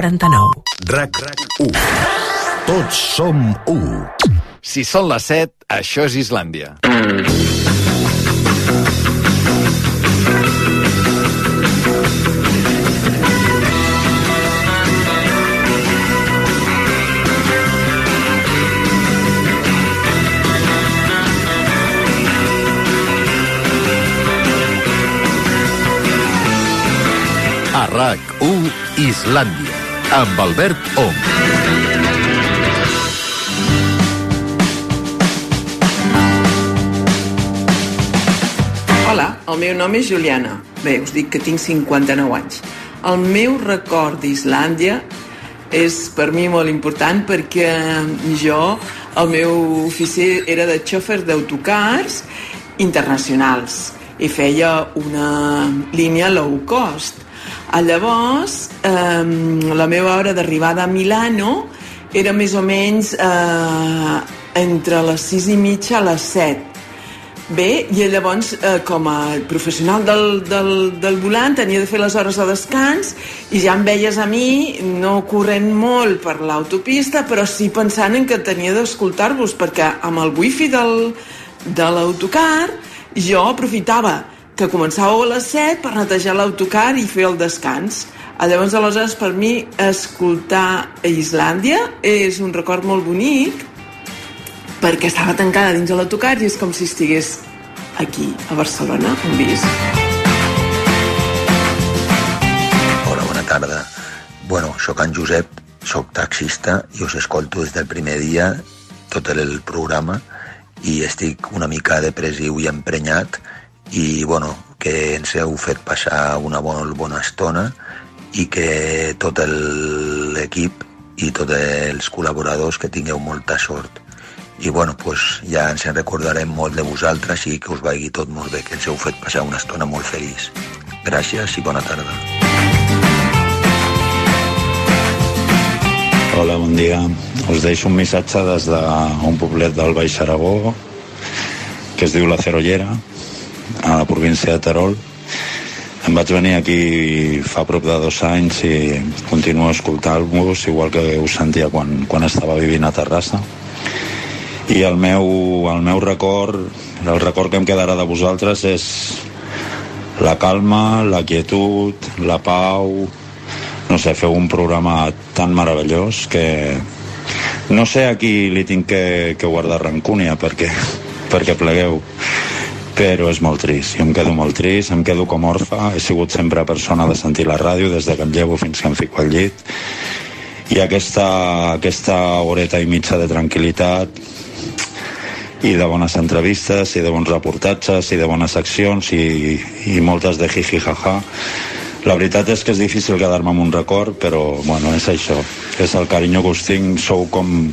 49. RAC 1. Tots som 1. Si són les 7, això és Islàndia. RAC 1 Islàndia. Amb Albert Ong. Hola, el meu nom és Juliana. Bé, us dic que tinc 59 anys. El meu record d'Islàndia és per mi molt important perquè jo, el meu ofici era de xòfer d'autocars internacionals i feia una línia low cost. Llavors, eh, la meva hora d'arribada a Milano era més o menys eh, entre les 6 i mitja a les 7 Bé, i llavors, eh, com a professional del, del, del volant, tenia de fer les hores de descans i ja em veies a mi, no corrent molt per l'autopista, però sí pensant en que tenia d'escoltar-vos, perquè amb el wifi del, de l'autocar jo aprofitava que començàveu a les 7 per netejar l'autocar i fer el descans. Ah, Llavors, aleshores, per mi, escoltar a Islàndia és un record molt bonic perquè estava tancada dins de l'autocar i és com si estigués aquí, a Barcelona, on vist. Hola, bona tarda. Bueno, sóc en Josep, sóc taxista i us escolto des del primer dia tot el programa i estic una mica depressiu i emprenyat i, bueno, que ens heu fet passar una bona, bona estona i que tot l'equip i tots els col·laboradors que tingueu molta sort. I bueno, pues ja ens en recordarem molt de vosaltres i que us vagi tot molt bé, que ens heu fet passar una estona molt feliç. Gràcies i bona tarda. Hola, bon dia. Us deixo un missatge des d'un poblet del Baix Aragó que es diu La Cerollera, a la província de Terol. Em vaig venir aquí fa prop de dos anys i continuo escoltant-vos, igual que us sentia quan, quan estava vivint a Terrassa. I el meu, el meu record, el record que em quedarà de vosaltres és la calma, la quietud, la pau, no sé, feu un programa tan meravellós que no sé a qui li tinc que, que guardar rancúnia perquè, perquè plegueu però és molt trist, jo em quedo molt trist em quedo com orfa, he sigut sempre persona de sentir la ràdio des de que em llevo fins que em fico al llit. I aquesta, aquesta horeta i mitja de tranquil·litat i de bones entrevistes i de bons reportatges i de bones seccions i, i moltes de jiji jaja la veritat és que és difícil quedar-me amb un record, però bueno, és això. És el carinyo que us tinc, sou com,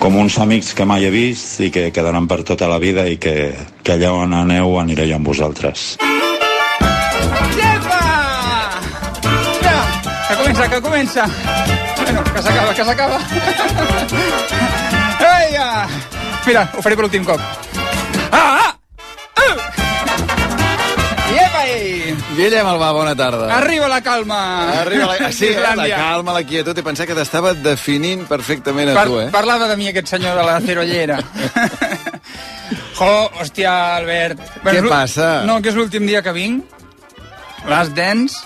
com uns amics que mai he vist i que quedaran per tota la vida i que, que allà on aneu aniré jo amb vosaltres. Llepa! Ja, que comença, que comença. Bueno, que s'acaba, que s'acaba. Eia! Mira, ho faré per l'últim cop. Ah! ah! Uh! Llepa! -i! Guillem Albà, bona tarda. Arriba la calma. Arriba la, sí, eh, la calma, la quietud, i pensar que t'estava definint perfectament a Par tu, eh? Parlava de mi aquest senyor de la cerollera. jo, hòstia, Albert. Què és l'ú- passa? No, que és l'últim dia que vinc, les dents,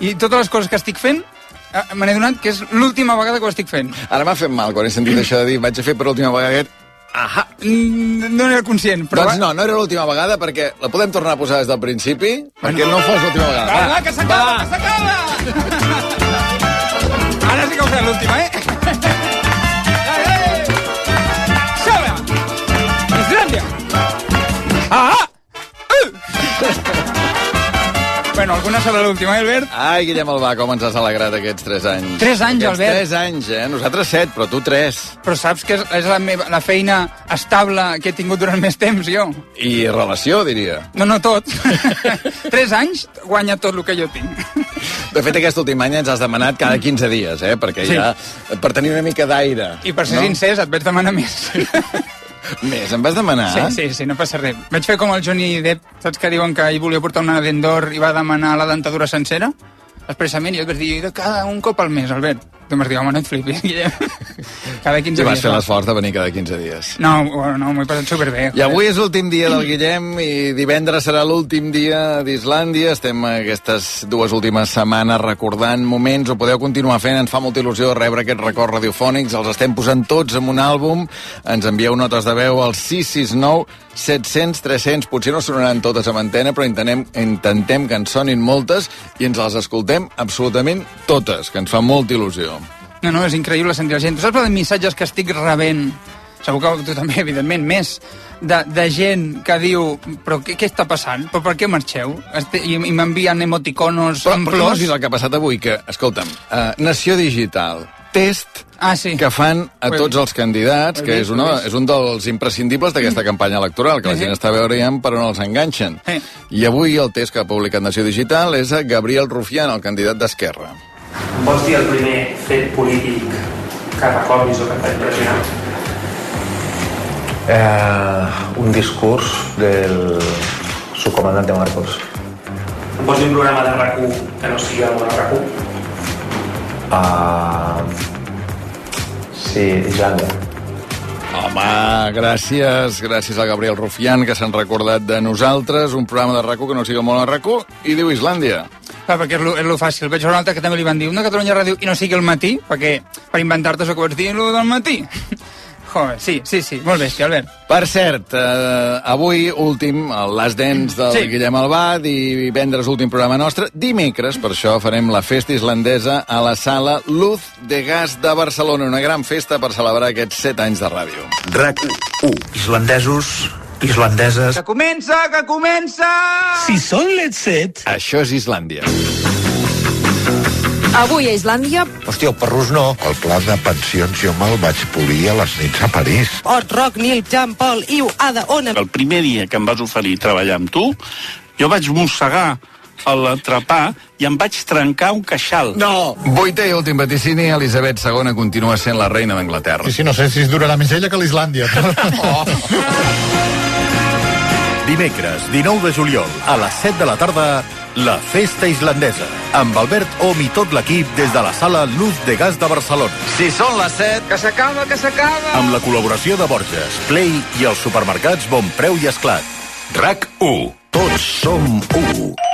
i totes les coses que estic fent, eh, me n'he donat que és l'última vegada que ho estic fent. Ara m'ha fet mal quan he sentit això de dir vaig a fer per última vegada aquest... Ahà. Mm, No n'era conscient, però... Doncs no, no era l'última vegada perquè la podem tornar a posar des del principi perquè no fos l'última vegada. Va, va, que s'acaba, que s'acaba! Ara sí que ho fem l'última, eh? Bueno, alguna serà l'última, eh, Albert? Ai, Guillem Albà, com ens has alegrat aquests 3 anys. Tres anys, aquests Albert. 3 anys, eh? Nosaltres 7, però tu 3. Però saps que és, és la, meva, la feina estable que he tingut durant més temps, jo? I relació, diria. No, no tot. Tres anys guanya tot el que jo tinc. De fet, aquest últim any ens has demanat cada 15 dies, eh? Perquè Sí. ja, per tenir una mica d'aire. I per ser no? sincers, et vaig demanar més. Més, em vas demanar? Sí, sí, sí, no passa res. Vaig fer com el Johnny Depp, saps que diuen que ell volia portar una dent d'or i va demanar la dentadura sencera? expressament, i et vas dir, de cada un cop al mes, Albert. Tu m'has dit, home, no et flipis, Guillem. cada 15 I vas dies. fer no? l'esforç de venir cada 15 dies. No, bueno, no, m'ho he passat superbé. I avui és l'últim dia del Guillem i divendres serà l'últim dia d'Islàndia. Estem aquestes dues últimes setmanes recordant moments. Ho podeu continuar fent. Ens fa molta il·lusió rebre aquests records radiofònics. Els estem posant tots en un àlbum. Ens envieu notes de veu al 669 700 300. Potser no sonaran totes amb antena, però intentem, intentem que en sonin moltes i ens les escoltem absolutament totes, que ens fa molta il·lusió. No, no, és increïble sentir la gent. Tu saps els missatges que estic rebent? Segur que tu també, evidentment, més, de, de gent que diu però què, què està passant? Però per què marxeu? Este, I, i m'envien emoticonos Però, amb però no el que ha passat avui? Que, escolta'm, uh, Nació Digital, test Ah, sí. que fan a tots els candidats, que és, una, és un dels imprescindibles d'aquesta campanya electoral, que la Mhm. gent està veient per on els enganxen. I avui el test que ha publicat Nació Digital és a Gabriel Rufián, el candidat d'Esquerra. Em pots dir el primer fet polític que recordis o que et va impressionar? Eh, un discurs del subcomandante Marcos. Em pots dir un programa de rac que no sigui el de rac Ah, sí, Islàndia. Home, gràcies, gràcies a Gabriel Rufián, que s'han recordat de nosaltres, un programa de rac que no sigui molt a rac i diu Islàndia. Clar, perquè és lo, és lo fàcil. Vaig veure un altre que també li van dir, un de Catalunya Ràdio i no sigui el matí, perquè per inventar-te això que vaig dir, lo del matí. Joder, sí, sí, sí, molt bèstia, Albert. Per cert, eh, avui últim, Last Dance del Sí. Guillem Albat i divendres últim programa nostre. Dimecres, per això, farem la festa islandesa a la sala Luz de Gas de Barcelona. Una gran festa per celebrar aquests 7 anys de ràdio. RAC 1. Islandesos, islandeses... Que comença, que comença! Si són les set... Això és Islàndia. Avui a Islàndia, Hòstia, el perrús no. El pla de pensions jo me'l vaig polir a les nits a París. Ot, Roc, Nil, Jean Paul, Iu, Ada, Ona... El primer dia que em vas oferir treballar amb tu, jo vaig mossegar a l'entrepà i em vaig trencar un queixal. No! Vuitè i últim vaticini, Elisabet II continua sent la reina d'Anglaterra. Sí, sí, no sé si es durarà més ella que l'Islàndia. Oh. Dimecres, 19 de juliol, a les 7 de la tarda, la Festa Islandesa, amb Albert Om i tot l'equip des de la sala Luz de Gas de Barcelona. Si són les 7, Que s'acaba, que s'acaba! Amb la col·laboració de Borges, Play i els supermercats Bon Preu i Esclat. RAC 1. Tots som 1.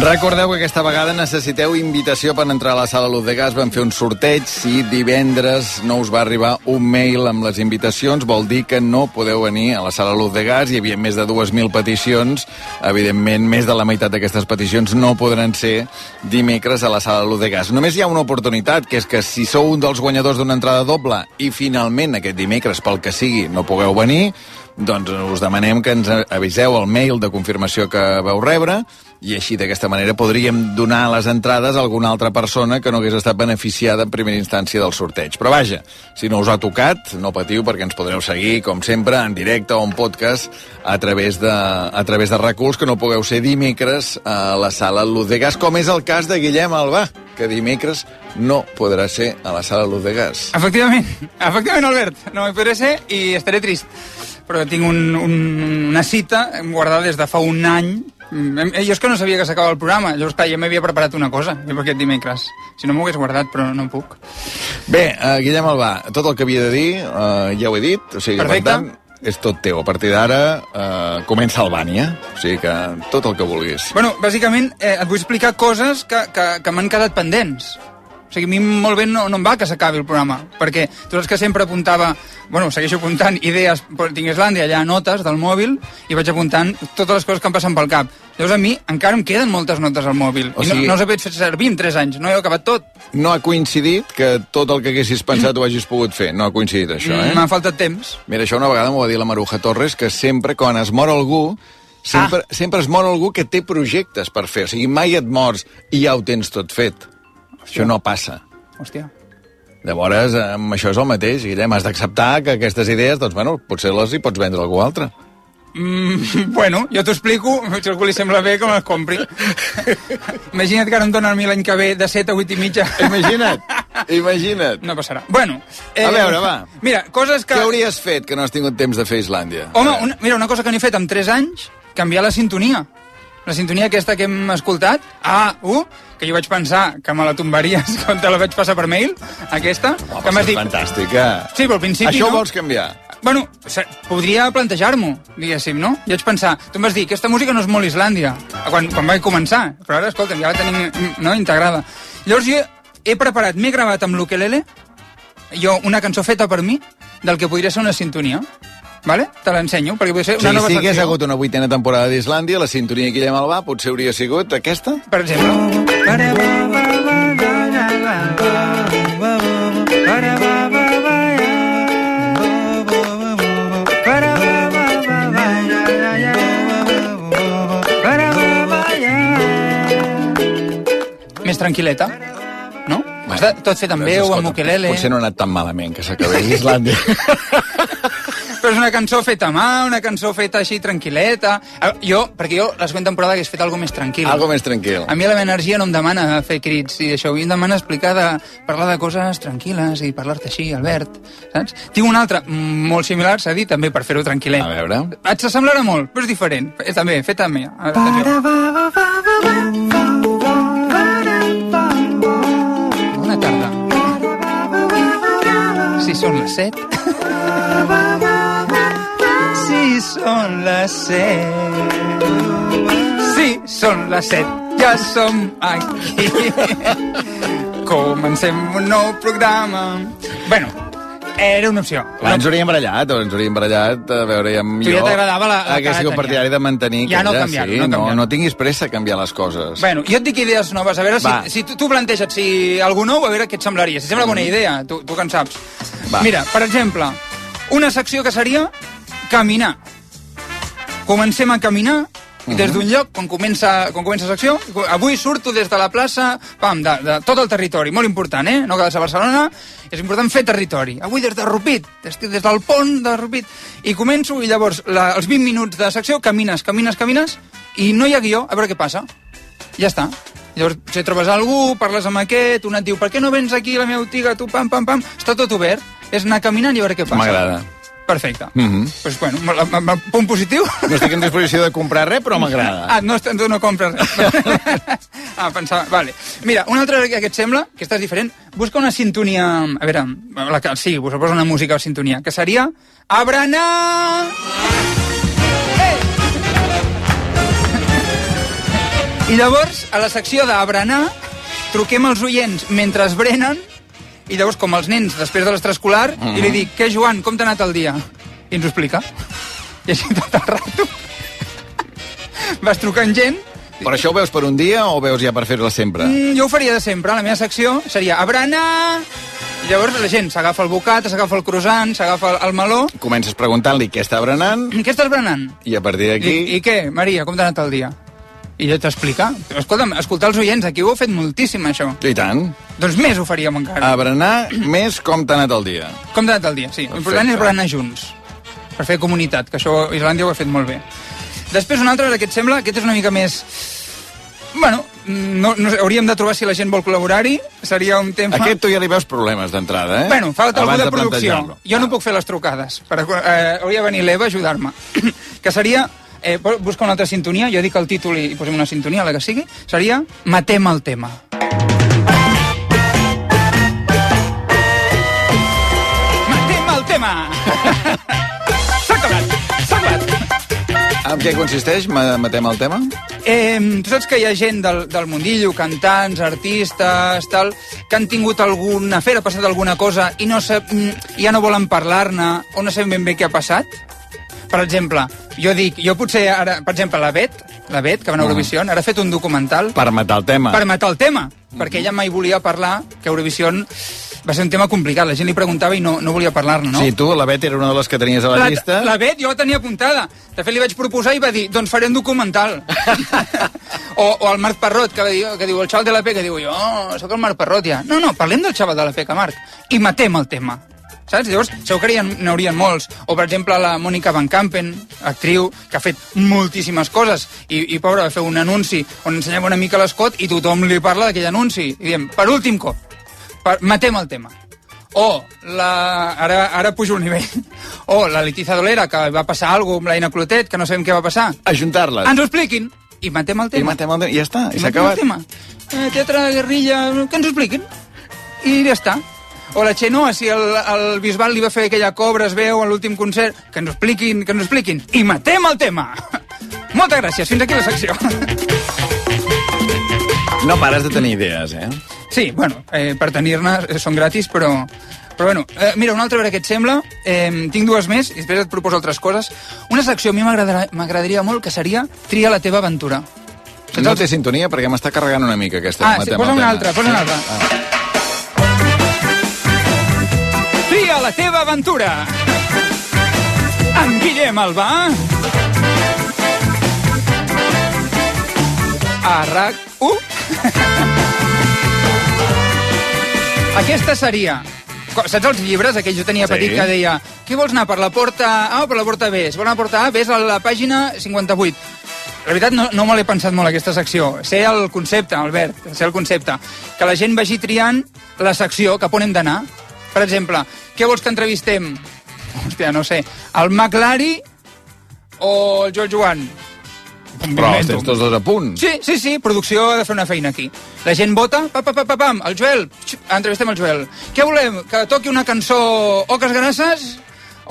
Recordeu que aquesta vegada necessiteu invitació per entrar a la sala Luz de Gas. Vam fer un sorteig. Si divendres no us va arribar un mail amb les invitacions, vol dir que no podeu venir a la sala Luz de Gas. Hi havia més de 2.000 peticions. Evidentment, més de la meitat d'aquestes peticions no podran ser dimecres a la sala Luz de Gas. Només hi ha una oportunitat, que és que si sou un dels guanyadors d'una entrada doble i finalment aquest dimecres, pel que sigui, no pugueu venir, doncs us demanem que ens aviseu el mail de confirmació que veu rebre i així d'aquesta manera podríem donar les entrades a alguna altra persona que no hagués estat beneficiada en primera instància del sorteig. Però vaja, si no us ha tocat, no patiu perquè ens podreu seguir, com sempre, en directe o en podcast a través de, a través de recurs que no pugueu ser dimecres a la sala Luz de Gas, com és el cas de Guillem Albà, que dimecres no podrà ser a la sala Luz de Gas. Efectivament, efectivament, Albert. No hi podré ser i estaré trist. Però tinc un, un, una cita guardada des de fa un any. Mm, eh, Jo és que no sabia que s'acabava el programa. Llavors, clar, ja m'havia preparat una cosa jo per aquest dimecres. Si no m'ho hagués guardat, però no puc. Bé, uh, Guillem Albà, tot el que havia de dir uh, ja ho he dit, o sigui, Perfecte. per tant, és tot teu. A partir d'ara uh, comença Albània, o sigui que tot el que vulguis. Bueno, bàsicament, eh, et vull explicar coses que, que, que m'han quedat pendents. O sigui, a mi molt bé no, no em va que s'acabi el programa, perquè tu saps que sempre apuntava, bueno, segueixo apuntant idees, però tinc Islàndia allà notes del mòbil i vaig apuntant totes les coses que em passen pel cap. Llavors a mi encara em queden moltes notes al mòbil O i sigui- no, no s'ha fet servir en 3 anys, no he acabat tot. No ha coincidit que tot el que haguessis pensat ho hagis pogut fer. No ha coincidit això, eh? M'ha faltat temps. Mira, això una vegada m'ho va dir la Maruja Torres, que sempre, quan es mor algú, sempre, ah. sempre es mor algú que té projectes per fer. O sigui, mai et mors i ja ho tens tot fet. Això no passa. Hòstia. Llavors, amb això és el mateix, Guillem, has d'acceptar que aquestes idees, doncs, bueno, potser les hi pots vendre a algú altre. Mm, bueno, jo t'ho explico, si algú li sembla bé que me les compri. Imagina't que ara em donen a mi l'any que ve de 7 a 8 i mitja. Imagina't, imagina't. No passarà. Bueno. A veure, va. Mira, coses que... Què hauries fet que no has tingut temps de fer a Islàndia? Home, una, mira, una cosa que n'he fet en 3 anys canviar la sintonia. La sintonia aquesta que hem escoltat, A1, que jo vaig pensar que me la tombaries quan te la vaig passar per mail, aquesta, Home, que m'has dit... Fantàstica. Sí, però al principi Això no. vols canviar? Bueno, podria plantejar-m'ho, diguéssim, no? Jo vaig pensar, tu em vas dir, aquesta música no és molt Islàndia, quan, quan vaig començar, però ara, escolta'm, ja la tenim mm, no, integrada. Llavors jo he preparat, m'he gravat amb l'ukelele, jo una cançó feta per mi, del que podria ser una sintonia, vale? Te l'ensenyo, perquè podria ser una Sí, nova hagués secció. hagut una vuitena temporada d'Islàndia, la sintonia que ella va, potser hauria sigut aquesta? Per exemple. Més tranquil·leta, no? Està tot fet amb veu, amb ukelele... Potser no ha anat tan malament que s'acabés Islàndia. Però és una cançó feta a mà, una cançó feta així tranquil·leta. Jo, perquè jo la següent temporada hagués fet alguna més tranquil. Algo més tranquil. A mi la meva energia no em demana fer crits i això. A mi em demana explicar de parlar de coses tranquil·les i parlar-te així, Albert, saps? Tinc una altra molt similar, s'ha dit, també per fer-ho tranquil·let. A veure. Et semblarà molt, però és diferent. És també, feta a mi. va, va, Si són les 7 són les set... Si són les set, ja som aquí. Comencem un nou programa. Bueno, era una opció. Clar, ens hauríem barallat, o ens hauríem barallat, a veure, amb Tu ja t'agradava la- la sigut que partidari de mantenir Ja no canviar-ho, sí, no no, canviar-ho. no tinguis pressa a canviar les coses. Bueno, jo et dic idees noves, a veure si, Va. si tu, tu planteja't si algú nou, a veure què et semblaria. Si sembla bona idea, tu, tu que en saps. Va. Mira, per exemple, una secció que seria caminar. Comencem a caminar i des d'un lloc, quan comença, quan comença la secció, avui surto des de la plaça, pam, de, de tot el territori, molt important, eh? No ser a Barcelona, és important fer territori. Avui des de Rupit, des, des del pont de Rupit. I començo, i llavors, la, els 20 minuts de secció, camines, camines, camines, i no hi ha guió, a veure què passa. Ja està. Llavors, si trobes algú, parles amb aquest, un et diu, per què no vens aquí a la meva botiga, tu, pam, pam, pam, està tot obert, és anar caminant i a veure què passa. M'agrada. Perfecte. Mm -hmm. Pues, bueno, punt positiu. No estic en disposició de comprar res, però m'agrada. Ah, no, tu no compres res. ah, pensava... Vale. Mira, una altra que et sembla, que estàs diferent, busca una sintonia... A veure, la que sigui, us posa una música o sintonia, que seria... A berenar! I llavors, a la secció de berenar, truquem els oients mentre es brenen, i llavors, com els nens, després de l'extraescolar, mm -hmm. i li dic, què, Joan, com t'ha anat el dia? I ens ho explica. I així tot el rato vas trucant gent Però això ho veus per un dia o veus ja per fer-la sempre? Mm, jo ho faria de sempre. La meva secció seria a berenar... I llavors la gent s'agafa el bocat, s'agafa el croissant, s'agafa el, el meló... Comences preguntant-li què està berenant Què estàs berenant? i a partir I, d'aquí... I què, Maria, com t'ha anat el dia? I jo t'explica. Escolta'm, escoltar els oients, aquí ho heu fet moltíssim, això. I tant. Doncs més ho faríem encara. A berenar més com t'ha anat el dia. Com t'ha anat el dia, sí. L'important és berenar junts. Per fer comunitat, que això Islàndia ho ha fet molt bé. Després un altre, que et sembla, aquest és una mica més... Bueno, no, no hauríem de trobar si la gent vol col·laborar-hi. Seria un tema... Aquest tu ja li veus problemes d'entrada, eh? Bueno, falta algú Abans de producció. Jo no puc fer les trucades. Per, eh, hauria de venir l'Eva a ajudar-me. que seria... Eh, busca una altra sintonia, jo dic el títol i posem una sintonia, la que sigui. Seria Matem el tema. Matem el tema! S'ha acabat! S'ha acabat! En què consisteix? Ma- Matem el tema? Eh, tu saps que hi ha gent del, del mundillo, cantants, artistes, tal, que han tingut algun afer, ha passat alguna cosa i no sap, mm, ja no volen parlar-ne o no sabem ben bé què ha passat? Per exemple, jo dic, jo potser ara, per exemple, la Bet, la Bet, que va a Eurovisió, ara ha fet un documental Per matar el tema. per matar el tema, perquè ella mai volia parlar que Eurovisió va ser un tema complicat, la gent li preguntava i no, no volia parlar-ne, no? Sí, tu, la Bet era una de les que tenies a la, llista. La Bet jo la tenia apuntada. De fet, li vaig proposar i va dir, doncs farem documental. o, o el Marc Parrot, que, va dir, que diu, el xaval de la P, que diu, jo sóc el Marc Parrot ja. No, no, parlem del xaval de la P, que Marc. I matem el tema. Saps? Llavors, segur que n'hi haurien molts. O, per exemple, la Mònica Van Campen, actriu, que ha fet moltíssimes coses, i, i pobra, va fer un anunci on ensenyava una mica l'escot i tothom li parla d'aquell anunci. I diem, per últim cop, per, matem el tema. O la... Ara, ara pujo un nivell. O la Leticia Dolera, que va passar alguna amb l'Aina Clotet, que no sabem què va passar. Ajuntar-les. Ens ho expliquin. I matem el I tema. matem el... I ja està, i I s'ha matem el acabat. tema. Eh, teatre, guerrilla, que ens ho expliquin. I ja està. O la Xenoa, si el, el Bisbal li va fer aquella cobra, es veu, a l'últim concert, que ens expliquin, que ens expliquin. I matem el tema. Moltes gràcies, fins aquí la secció. No pares de tenir idees, eh? Sí, bueno, eh, per tenir-ne eh, són gratis, però... Però bueno, eh, mira, una altra, a veure què et sembla. Eh, tinc dues més, i després et proposo altres coses. Una secció a mi m'agradaria molt, que seria Tria la teva aventura. No té sintonia perquè m'està carregant una mica aquesta. Ah, sí, posa una altra, posa una altra. Tria la teva aventura. Amb Guillem Albà. A RAC1. Aquesta seria... Saps els llibres, aquells jo tenia Sí. petit que deia què vols anar per la porta A o per la porta B? Si vols anar a la porta A, ves a la pàgina 58. La veritat, no, no me l'he pensat molt, aquesta secció. Sé el concepte, Albert, sé el concepte. Que la gent vagi triant la secció cap on hem d'anar. Per exemple, què vols que entrevistem? Hòstia, no sé. El McLari o el George Joan? Però els tens tots dos a punt. Sí, sí, sí, producció ha de fer una feina aquí. La gent vota, pa, pa, pa, pa, pam, el Joel, xip, entrevistem el Joel. Què volem? Que toqui una cançó Oques Grasses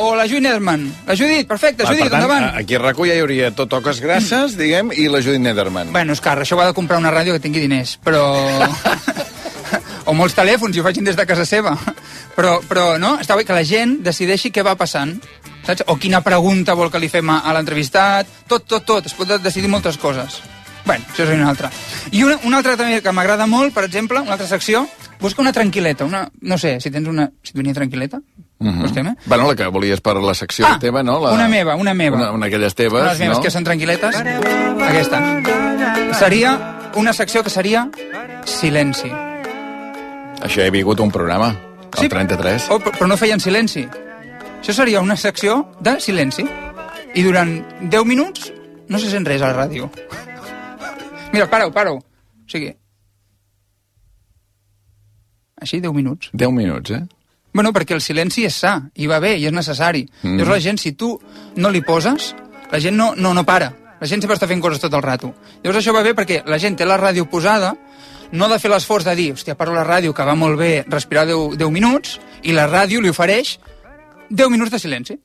o la Judit Nederman? La Judit, perfecte, Va, Judit, per tant, endavant. aquí a RAC1 ja hi hauria tot Oques Grasses, diguem, i la Judit Nederman. Bueno, és car, això ho ha de comprar una ràdio que tingui diners, però... o molts telèfons i ho facin des de casa seva. Però, però no, està bé que la gent decideixi què va passant, saps? O quina pregunta vol que li fem a, a l'entrevistat, tot, tot, tot, es pot decidir moltes coses. Bueno, això és una altra. I una, una altra també que m'agrada molt, per exemple, una altra secció, busca una tranquil·leta, una, no sé, si tens una sintonia tranquil·leta, Mhm. Vostè, eh? Bueno, la que volies per la secció Ah, teva, no? La... una meva, una meva. Una, una d'aquelles teves, Unes meves no? que són tranquil·letes. Aquesta. Seria una secció que seria silenci. Això he vingut un programa, el Sí. 33. Oh, però no feien silenci. Això seria una secció de silenci. I durant 10 minuts no se sent res a la ràdio. Mira, para-ho, para-ho. O sigui... Així, 10 minuts. 10 minuts, eh? Bueno, perquè el silenci és sa, i va bé, i és necessari. Mm. Llavors la gent, si tu no li poses, la gent no, no, no para. La gent sempre està fent coses tot el rato. Llavors això va bé perquè la gent té la ràdio posada, no ha de fer l'esforç de dir, hòstia, paro la ràdio, que va molt bé respirar 10, 10 minuts, i la ràdio li ofereix 10 minuts de silenci.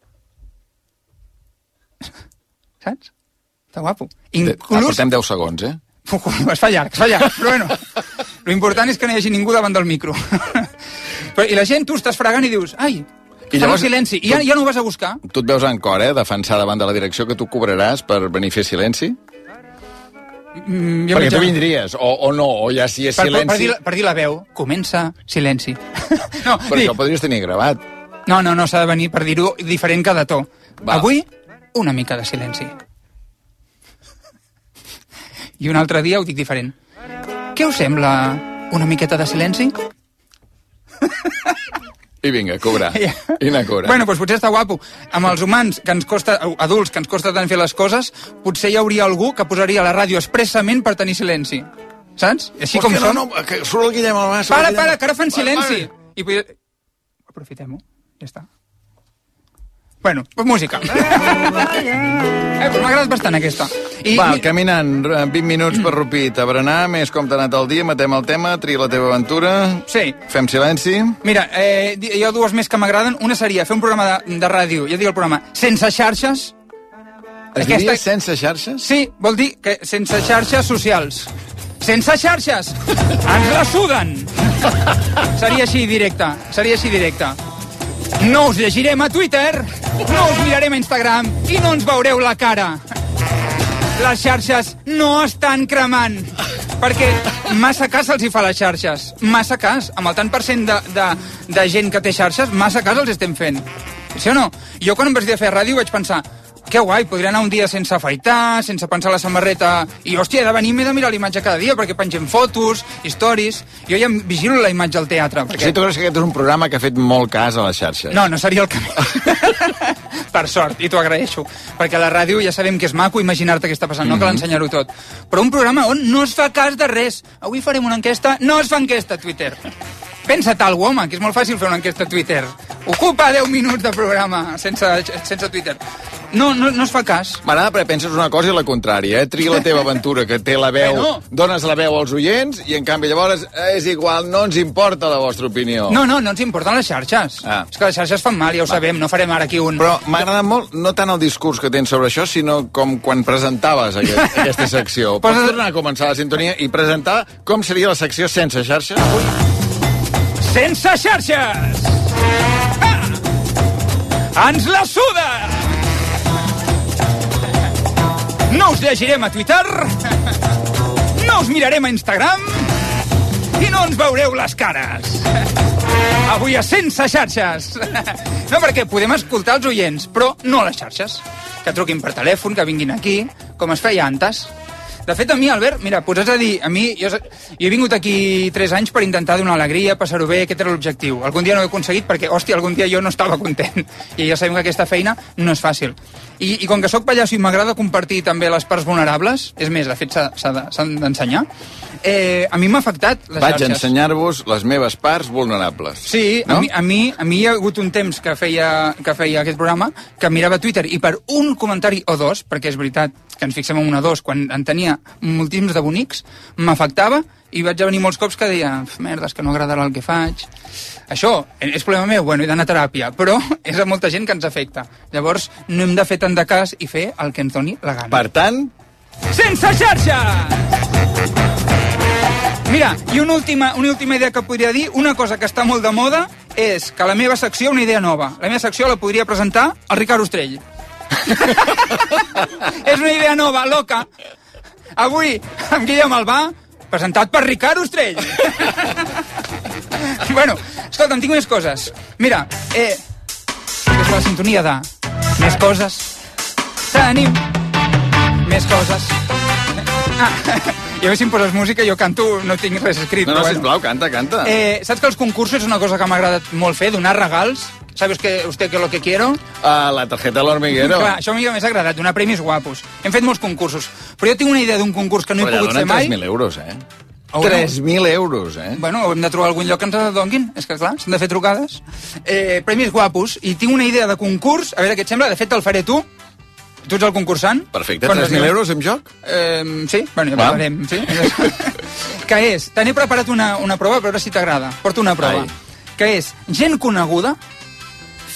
Saps? Està guapo. Ah, Inclús... portem 10 segons, eh? Uf, es fa llarg, es fa llarg, però bueno, lo important és que no hi hagi ningú davant del micro. Però, I la gent, tu estàs fregant i dius, ai, I llavors- silenci, i ja, ja no ho vas a buscar. Tu et veus en cor, eh, defensar davant de la direcció que tu cobraràs per venir a fer silenci? Mm, Perquè tu vindries, o, o no, o ja si és per, per, per, silenci... dir, per dir la veu, comença silenci. no, Però dir, això ho podries tenir gravat. no, no, no s'ha de venir per dir-ho diferent cada to. Va. Avui, una mica de silenci. I un altre dia ho dic diferent. Què us sembla una miqueta de silenci? I vinga, cobrar. I anar a cobrar. Bueno, doncs potser està guapo. Amb els humans, que ens costa, adults, que ens costa tant fer les coses, potser hi hauria algú que posaria la ràdio expressament per tenir silenci. Saps? I Així com som. no, no, que surt el Guillem Para, el Guillem. para, que ara fan silenci. I. Aprofitem-ho. Ja està. Bueno, pues música. eh, pues m'ha agradat bastant aquesta. I, Va, mi- caminant, eh, 20 minuts per Rupit a berenar, més com t'ha anat el dia, matem el tema, tria la teva aventura, Sí. fem silenci... Mira, eh, hi ha dues més que m'agraden. Una seria fer un programa de, de ràdio, ja dic el programa, sense xarxes. Es diria sense xarxes? Sí, vol dir que sense xarxes socials. Sense xarxes! Ens la suden! seria així directe, seria així directe. No us llegirem a Twitter, no us mirarem a Instagram i no ens veureu la cara. Les xarxes no estan cremant. Perquè massa cas els hi fa les xarxes. Massa cas. Amb el tant per cent de, de, de gent que té xarxes, massa cas els estem fent. Sí o no? Jo quan em vaig dir a fer ràdio vaig pensar que guai, podria anar un dia sense afaitar, sense pensar la samarreta, i hòstia, he de venir, m'he de mirar la imatge cada dia, perquè pengem fotos, històries, jo ja em vigilo la imatge al teatre. Perquè... sigui, tu creus que aquest és un programa que ha fet molt cas a les xarxes? No, no seria el camí. per sort, i t'ho agraeixo. Perquè a la ràdio ja sabem que és maco imaginar-te què està passant, no cal ensenyar-ho tot. Però un programa on no es fa cas de res. Avui farem una enquesta, no es fa enquesta a Twitter. Pensa tal, home, que és molt fàcil fer una enquesta a Twitter. Ocupa 10 minuts de programa sense, sense Twitter. No, no, no es fa cas. M'agrada perquè penses una cosa i la contrària, eh? Tria la teva aventura, que té la veu, Bueno. dones la veu als oients, i en canvi llavors eh, és igual, no ens importa la vostra opinió. No, no, no ens importen les xarxes. Ah. És que les xarxes fan mal, ja ho sabem, no farem ara aquí un... Però m'ha agradat molt, no tant el discurs que tens sobre això, sinó com quan presentaves aquest, aquesta secció. Pots tornar a començar la sintonia i presentar com seria la secció sense xarxa? Sense xarxes! Ah! Ens la suda! No us llegirem a Twitter, no us mirarem a Instagram i no ens veureu les cares. Avui a Sense xarxes. No, perquè podem escoltar els oients, però no les xarxes. Que truquin per telèfon, que vinguin aquí, com es feia antes. De fet, a mi, Albert, mira, posats a dir, a mi, jo, jo he vingut aquí 3 anys per intentar donar alegria, passar-ho bé, aquest era l'objectiu. Algun dia no ho he aconseguit perquè, hòstia, algun dia jo no estava content. I ja sabem que aquesta feina no és fàcil. I, i com que sóc pallasso i m'agrada compartir també les parts vulnerables, és més, de fet s'han d'ensenyar, eh, a mi m'ha afectat les Vaig xarxes. ensenyar-vos les meves parts vulnerables. Sí, No? a, mi, a, mi, a mi hi ha hagut un temps que feia, que feia aquest programa que mirava Twitter i per un comentari o dos, perquè és veritat que ens fixem en un o dos, quan en tenia moltíssims de bonics, m'afectava i vaig venir molts cops que deia "Uf, merda, és que no agradarà el que faig. Això és problema meu, bueno, he d'anar a teràpia, però és a molta gent que ens afecta. Llavors, no hem de fer tant de cas i fer el que ens doni la gana. Per tant, Sense xarxa! Mira, i una última, una última idea que podria dir, una cosa que està molt de moda és que la meva secció, una idea nova, la meva secció la podria presentar el Ricard Ostrell. és una idea nova, loca. Avui, amb Guillem Albà, presentat per Ricard Ostrell. bueno, escolta'm, tinc més coses. Mira, eh, és la sintonia de més coses. Tenim més coses. Ah, i a veure si em poses música, jo canto, no tinc res escrit. no, no, però sisplau, canta, canta. Eh, saps que els concursos és una cosa que m'ha agradat molt fer, donar regals? ¿Sabes que usted que lo que quiero? Uh, la tarjeta de l'hormiguero. Clar, això a mi m'ha agradat, donar premis guapos. Hem fet molts concursos, però jo tinc una idea d'un concurs que no he Però ja pogut fer mai. 3.000 euros, eh? Oh, no. 3.000 euros, eh? Bueno, hem de trobar algun lloc que ens donguin, és que clar, s'han de fer trucades. Eh, premis guapos, i tinc una idea de concurs, a veure què et sembla, de fet te'l faré tu, tu ets el concursant. Perfecte, Quan 3.000 es- euros en joc? Eh, sí, bueno, ja parlarem. Sí? que és, te n'he preparat una, una prova, a veure si t'agrada. Porto una prova. Ai. Que és gent coneguda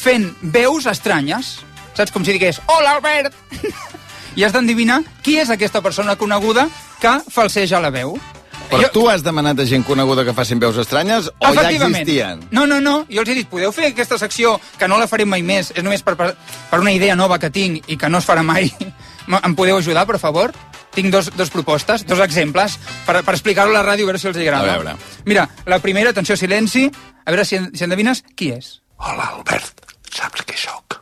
fent veus estranyes. Saps? Com si digués, hola, Albert! I has d'endevinar qui és aquesta persona coneguda que falseja la veu. Però tu has demanat a gent coneguda que facin veus estranyes o ja existien? No, no, no. Jo els he dit, podeu fer aquesta secció, que no la farem mai més, és només per, per, per una idea nova que tinc i que no es farà mai. Em podeu ajudar, per favor? Tinc dos, dos propostes, dos exemples, per, per explicar-ho a la ràdio, a veure si els agrada. A veure. Mira, la primera, atenció, silenci, a veure si, si endevines qui és. Hola, Albert. Saps què sóc?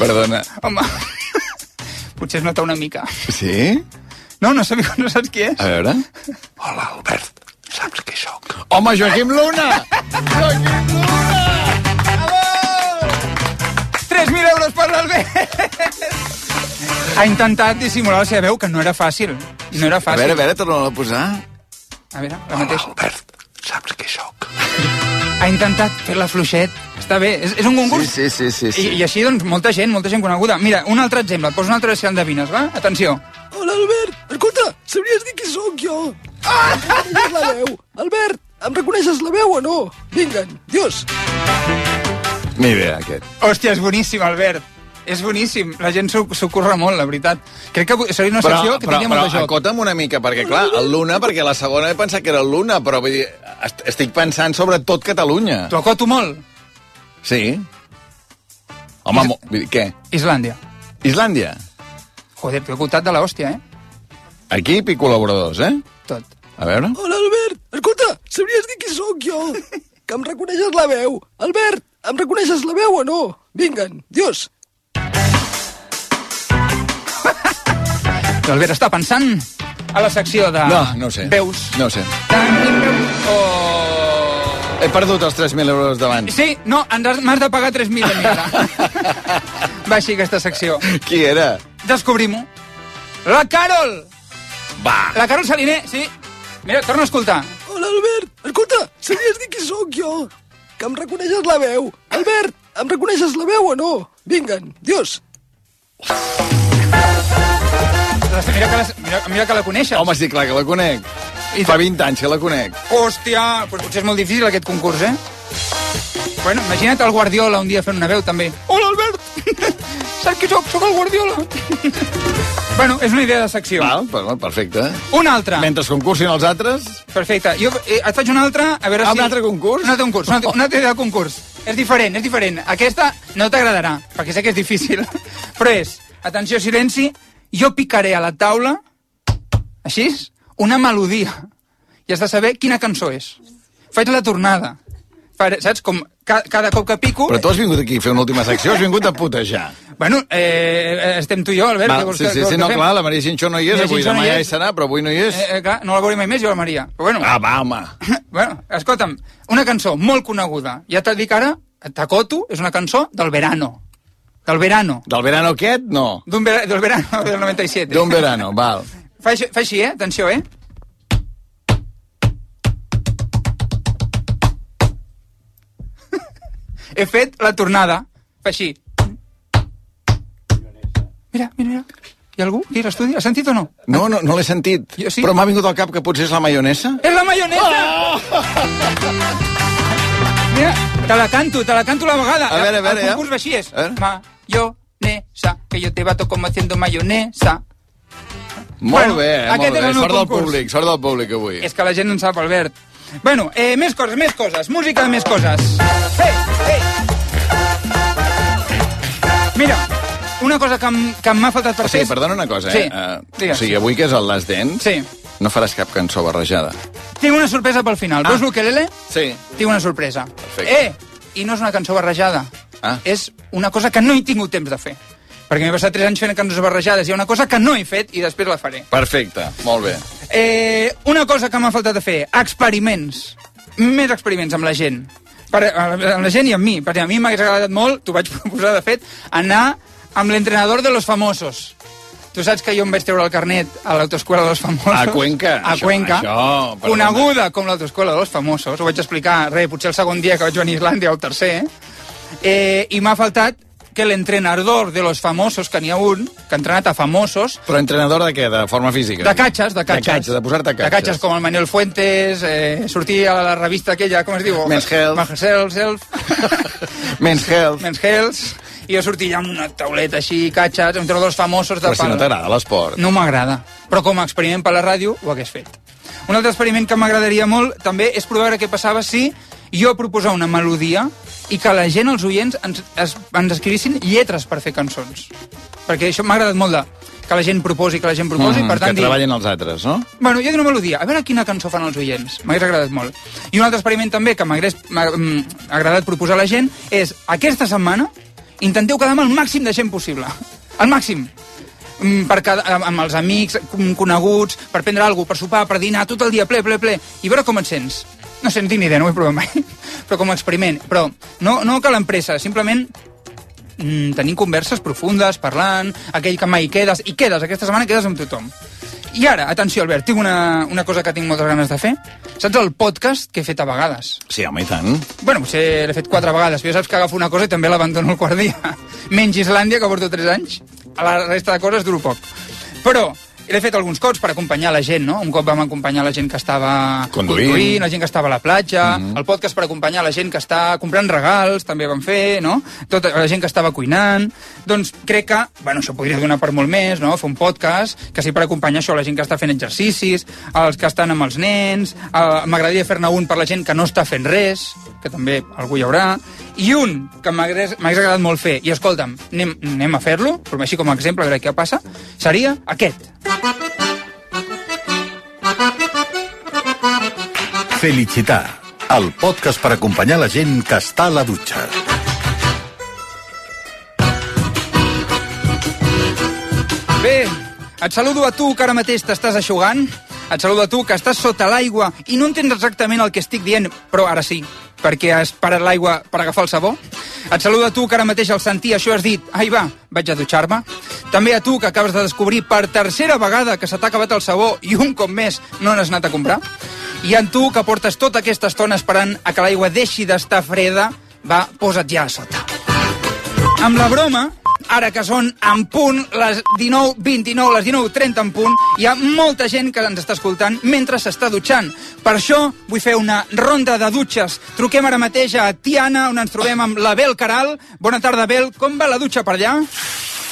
Perdona. Home, potser es nota una mica. Sí? No, no, sabia, no saps qui és? A veure. Hola, Albert. Saps què sóc? Home, Joaquim Luna! 3.000 euros per l'Albert! Ha intentat dissimular la seva veu, que no era fàcil. No era A fàcil. veure, a veure, torna a posar. A veure, la mateixa. Albert. Saps què sóc? Ha intentat fer-la fluixet. Està bé, és, és un concurs. Sí, sí, sí, sí, sí. I, I així, doncs, molta gent, molta gent coneguda. Mira, un altre exemple, et poso un altre si endevines, va? Atenció. Hola, Albert. Escolta, sabries dir qui sóc jo? Ah! La veu? Albert, em reconeixes la veu o no? Vinga, Dios. Ni idea, aquest. Hòstia, és boníssim, Albert. És boníssim. La gent s'ho curra molt, la veritat. Crec que seria una secció que tindria molt de joc. acota'm una mica, perquè clar, el Luna, perquè la segona he pensat que era el Luna, però vull dir, est estic pensant sobre tot Catalunya. T'ho acoto molt. Sí. Home, mo... vull dir, què? Islàndia. Islàndia? Joder, t'ho he acotat de l'hòstia, eh? Equip i col·laboradors, eh? Tot. A veure. Hola, Albert. Escolta, sabries dir qui sóc jo? Que em reconeixes la veu. Albert, em reconeixes la veu o no? Vinga, Dios. L'Albert està pensant a la secció de No, no ho sé. veus. No ho sé. Tenim veus o... He perdut els 3.000 euros d'abans. Sí, no, m'has de pagar 3.000 a mi ara. Va així aquesta secció. Qui era? Descobrim-ho. La Carol! Va. La Carol Saliner, sí. Mira, torna a escoltar. Hola, Albert. Escolta, sabies dir qui sóc jo? Que em reconeixes la veu. Albert, em reconeixes la veu o no? Vinguen, dios. Mira que, la, mira, mira que la coneixes. Home, sí, clar que la conec. I Fa 20 anys que la conec. Hòstia, pues potser és molt difícil aquest concurs, eh? Bueno, imagina't el Guardiola un dia fent una veu, també. Hola, Albert! Saps qui soc? Soc el Guardiola. bueno, és una idea de secció. Val, bueno, perfecte. Una altra. Mentre concursin els altres... Perfecte. Jo eh, et faig una altra, a veure Ah, si... un altre concurs? Un altre concurs, un altre, un altre idea de concurs. És diferent, és diferent. Aquesta no t'agradarà, perquè sé que és difícil. Però és, atenció, silenci, jo picaré a la taula, així, una melodia. I has de saber quina cançó és. Faig la tornada. Per, saps? Com ca, cada cop que pico... Però tu has vingut aquí a fer una última secció, has vingut a putejar. Bueno, eh, estem tu i jo, Albert. Val, sí, que- sí, sí, no, fem? clar, la Maria Xinxó no hi és, Maria avui Xinxó no demà hi ja hi serà, però avui no hi és. Eh, eh, clar, no la veuré mai més, jo, la Maria. Però bueno, Ah, va, home. bueno, escolta'm, una cançó molt coneguda. Ja t'ho dic ara, Takotu és una cançó del verano. Del verano. Del verano aquest, no. D'un vera, del verano del 97. D'un verano, val. Fa, així- fa així, eh? Atenció, eh? He fet la tornada. Fa així. Mira, mira, mira. Hi ha algú aquí a l'estudi? Has sentit o no? No, no, no l'he sentit. Jo sí. Però m'ha vingut al cap que potser és la maionesa. És la maionesa! Mira, te la canto, te la canto la vegada. A veure, a veure, El ja. concurs va així és. A veure. Mayonesa, que yo te bato como haciendo mayonesa. Molt Bueno, bé, eh, molt bé. Sort del públic, sort del públic avui. És que la gent en sap, Albert. Bueno, eh, més coses, més coses. Música de més coses. Hey, hey. Mira, una cosa que, que m'ha faltat per O sigui, fer... perdona una cosa, Sí, eh? Uh, digues. o sigui, avui que és el Last Dance, Sí. no faràs cap cançó barrejada. Tinc una sorpresa pel final. Ah. Veus l'ukelele? Sí. Tinc una sorpresa. Perfecte. Eh, i no és una cançó barrejada. Ah. És una cosa que no he tingut temps de fer. Perquè m'he passat 3 anys fent cançons barrejades. Hi ha una cosa que no he fet i després la faré. Perfecte, molt bé. Eh, una cosa que m'ha faltat de fer, experiments. Més experiments amb la gent. Per, amb la gent i amb mi. Perquè a mi m'hagués agradat molt, t'ho vaig proposar, de fet, anar amb l'entrenador de los famosos. Tu saps que jo em vaig treure el carnet a l'autoescola de los famosos? A Cuenca, A això, Cuenca. això, coneguda com l'autoescola de los famosos. Ho vaig explicar, re, potser el segon dia que vaig venir a Islàndia o el tercer. Eh, I m'ha faltat que l'entrenador de los famosos, que n'hi ha un, que ha entrenat a famosos, Però entrenador de què? De forma física? de catxes, de catxes. De catxes, de posar-te De catxes. catxes com el Manuel Fuentes, eh, sortir a la revista aquella, com es diu? Men's Health. Men's Health. Health. Men's Health. Men's Health. I jo sortia amb una tauleta així, catxes, entre dos famosos de Però si no t'agrada l'esport. No m'agrada, però com a experiment per la ràdio ho hagués fet. Un altre experiment que m'agradaria molt també és provar què passava si jo proposar una melodia i que la gent, els oients, ens, es, ens escrivissin lletres per fer cançons. Perquè això m'ha agradat molt de que la gent proposi, que la gent proposi, Mm, per tant que dir... els altres, no? Bueno, jo dic una melodia, a veure quina cançó fan els oients. M'hagués agradat molt. I un altre experiment també que m'hagués m'ha- mm, agradat proposar a la gent és, aquesta setmana, intenteu quedar amb el màxim de gent possible. El màxim. Mm, Per cada, amb els amics, com- coneguts, per prendre alguna cosa, per sopar, per dinar, tot el dia ple, ple, ple, i veure com et sents. No sé, no tinc ni idea, no ho he provat mai, però com a experiment. Però no, no que l'empresa, simplement mm, tenint converses profundes, parlant, aquell que mai quedes, i quedes, aquesta setmana quedes amb tothom. I ara, atenció, Albert, tinc una, una cosa que tinc moltes ganes de fer. Saps el podcast que he fet a vegades? Sí, home, i tant. Bueno, potser l'he fet quatre vegades, però ja saps que agafo una cosa i també l'abandono el quart dia. Menys Islàndia, que porto tres anys. A la resta de coses duro poc. Però l'he fet alguns cops per acompanyar la gent, no? Un cop vam acompanyar la gent que estava Conduint. la gent que estava a la platja, mm -hmm. el podcast per acompanyar la gent que està comprant regals, també vam fer, no? Tota la gent que estava cuinant. Doncs crec que, bueno, això podria donar per molt més, no? Fer un podcast que sí per acompanyar això, la gent que està fent exercicis, els que estan amb els nens, eh, m'agradaria fer-ne un per la gent que no està fent res, que també algú hi haurà, i un que m'hagués agradat molt fer, i escolta'm, anem, anem a fer-lo, però així com a exemple, a veure què passa, seria aquest. Felicitar, el podcast per acompanyar la gent que està a la dutxa. Bé, et saludo a tu que ara mateix t'estàs aixugant, et saludo a tu que estàs sota l'aigua i no entens exactament el que estic dient, però ara sí, perquè has parat l'aigua per agafar el sabó. Et saludo a tu que ara mateix al sentir això has dit ai va, vaig a dutxar-me. També a tu que acabes de descobrir per tercera vegada que se t'ha acabat el sabó i un cop més no n'has anat a comprar. I en tu que portes tota aquesta estona esperant a que l'aigua deixi d'estar freda, va, posa't ja a sota. Amb la broma, ara que són en punt les 19.29, les 19.30 en punt, hi ha molta gent que ens està escoltant mentre s'està dutxant. Per això vull fer una ronda de dutxes. Truquem ara mateix a Tiana, on ens trobem amb la Bel Caral. Bona tarda, Bel. Com va la dutxa per allà?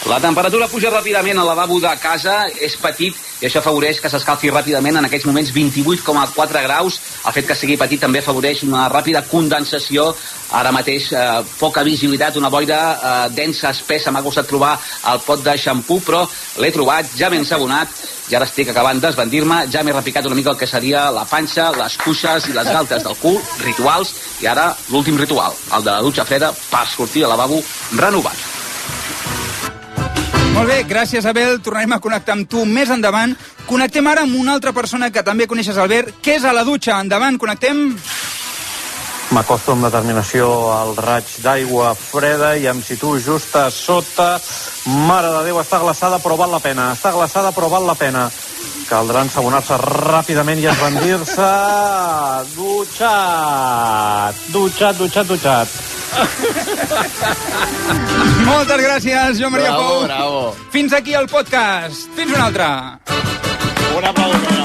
La temperatura puja ràpidament al lavabo de casa, és petit i això afavoreix que s'escalfi ràpidament en aquests moments 28,4 graus. El fet que sigui petit també afavoreix una ràpida condensació. Ara mateix eh, poca visibilitat, una boira eh, densa, espessa. M'ha costat trobar el pot de xampú, però l'he trobat, ja ben sabonat, i ara estic acabant d'esbandir-me, ja m'he repicat una mica el que seria la panxa, les cuixes i les galtes del cul, rituals, i ara l'últim ritual, el de la dutxa freda per sortir del lavabo renovat. Molt bé, gràcies, Abel. Tornarem a connectar amb tu més endavant. Connectem ara amb una altra persona que també coneixes, Albert, que és a la dutxa. Endavant, connectem... M'acosto amb determinació al raig d'aigua freda i em situo just a sota. Mare de Déu, està glaçada però val la pena. Està glaçada però val la pena. Caldrà ensabonar-se ràpidament i esbandir-se. Dutxat! Dutxat, dutxat, dutxat. Moltes gràcies, Joan Maria Bravo, Pou. bravo. Fins aquí el podcast. Fins un altre. Un aplaudiment.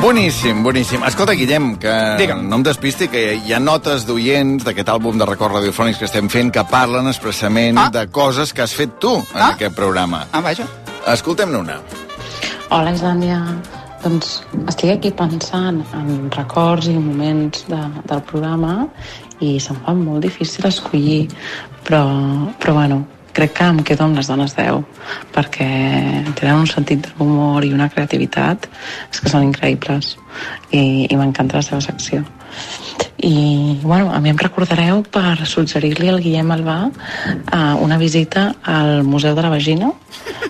Boníssim, boníssim. Escolta, Guillem, que Digue'm. no em despisti, que hi ha notes d'oients d'aquest àlbum de records radiofònics que estem fent que parlen expressament Ah. de coses que has fet tu en Ah. aquest programa. Ah, vaja. Escoltem-ne una. Hola, Islàndia. Doncs estic aquí pensant en records i moments de, del programa i se'm fa molt difícil escollir, però, però bueno, crec que em quedo amb les dones 10 perquè tenen un sentit d'humor i una creativitat és que són increïbles i, i m'encanta la seva secció. I bueno, a mi em recordareu per suggerir-li al Guillem Albà uh, una visita al Museu de la Vagina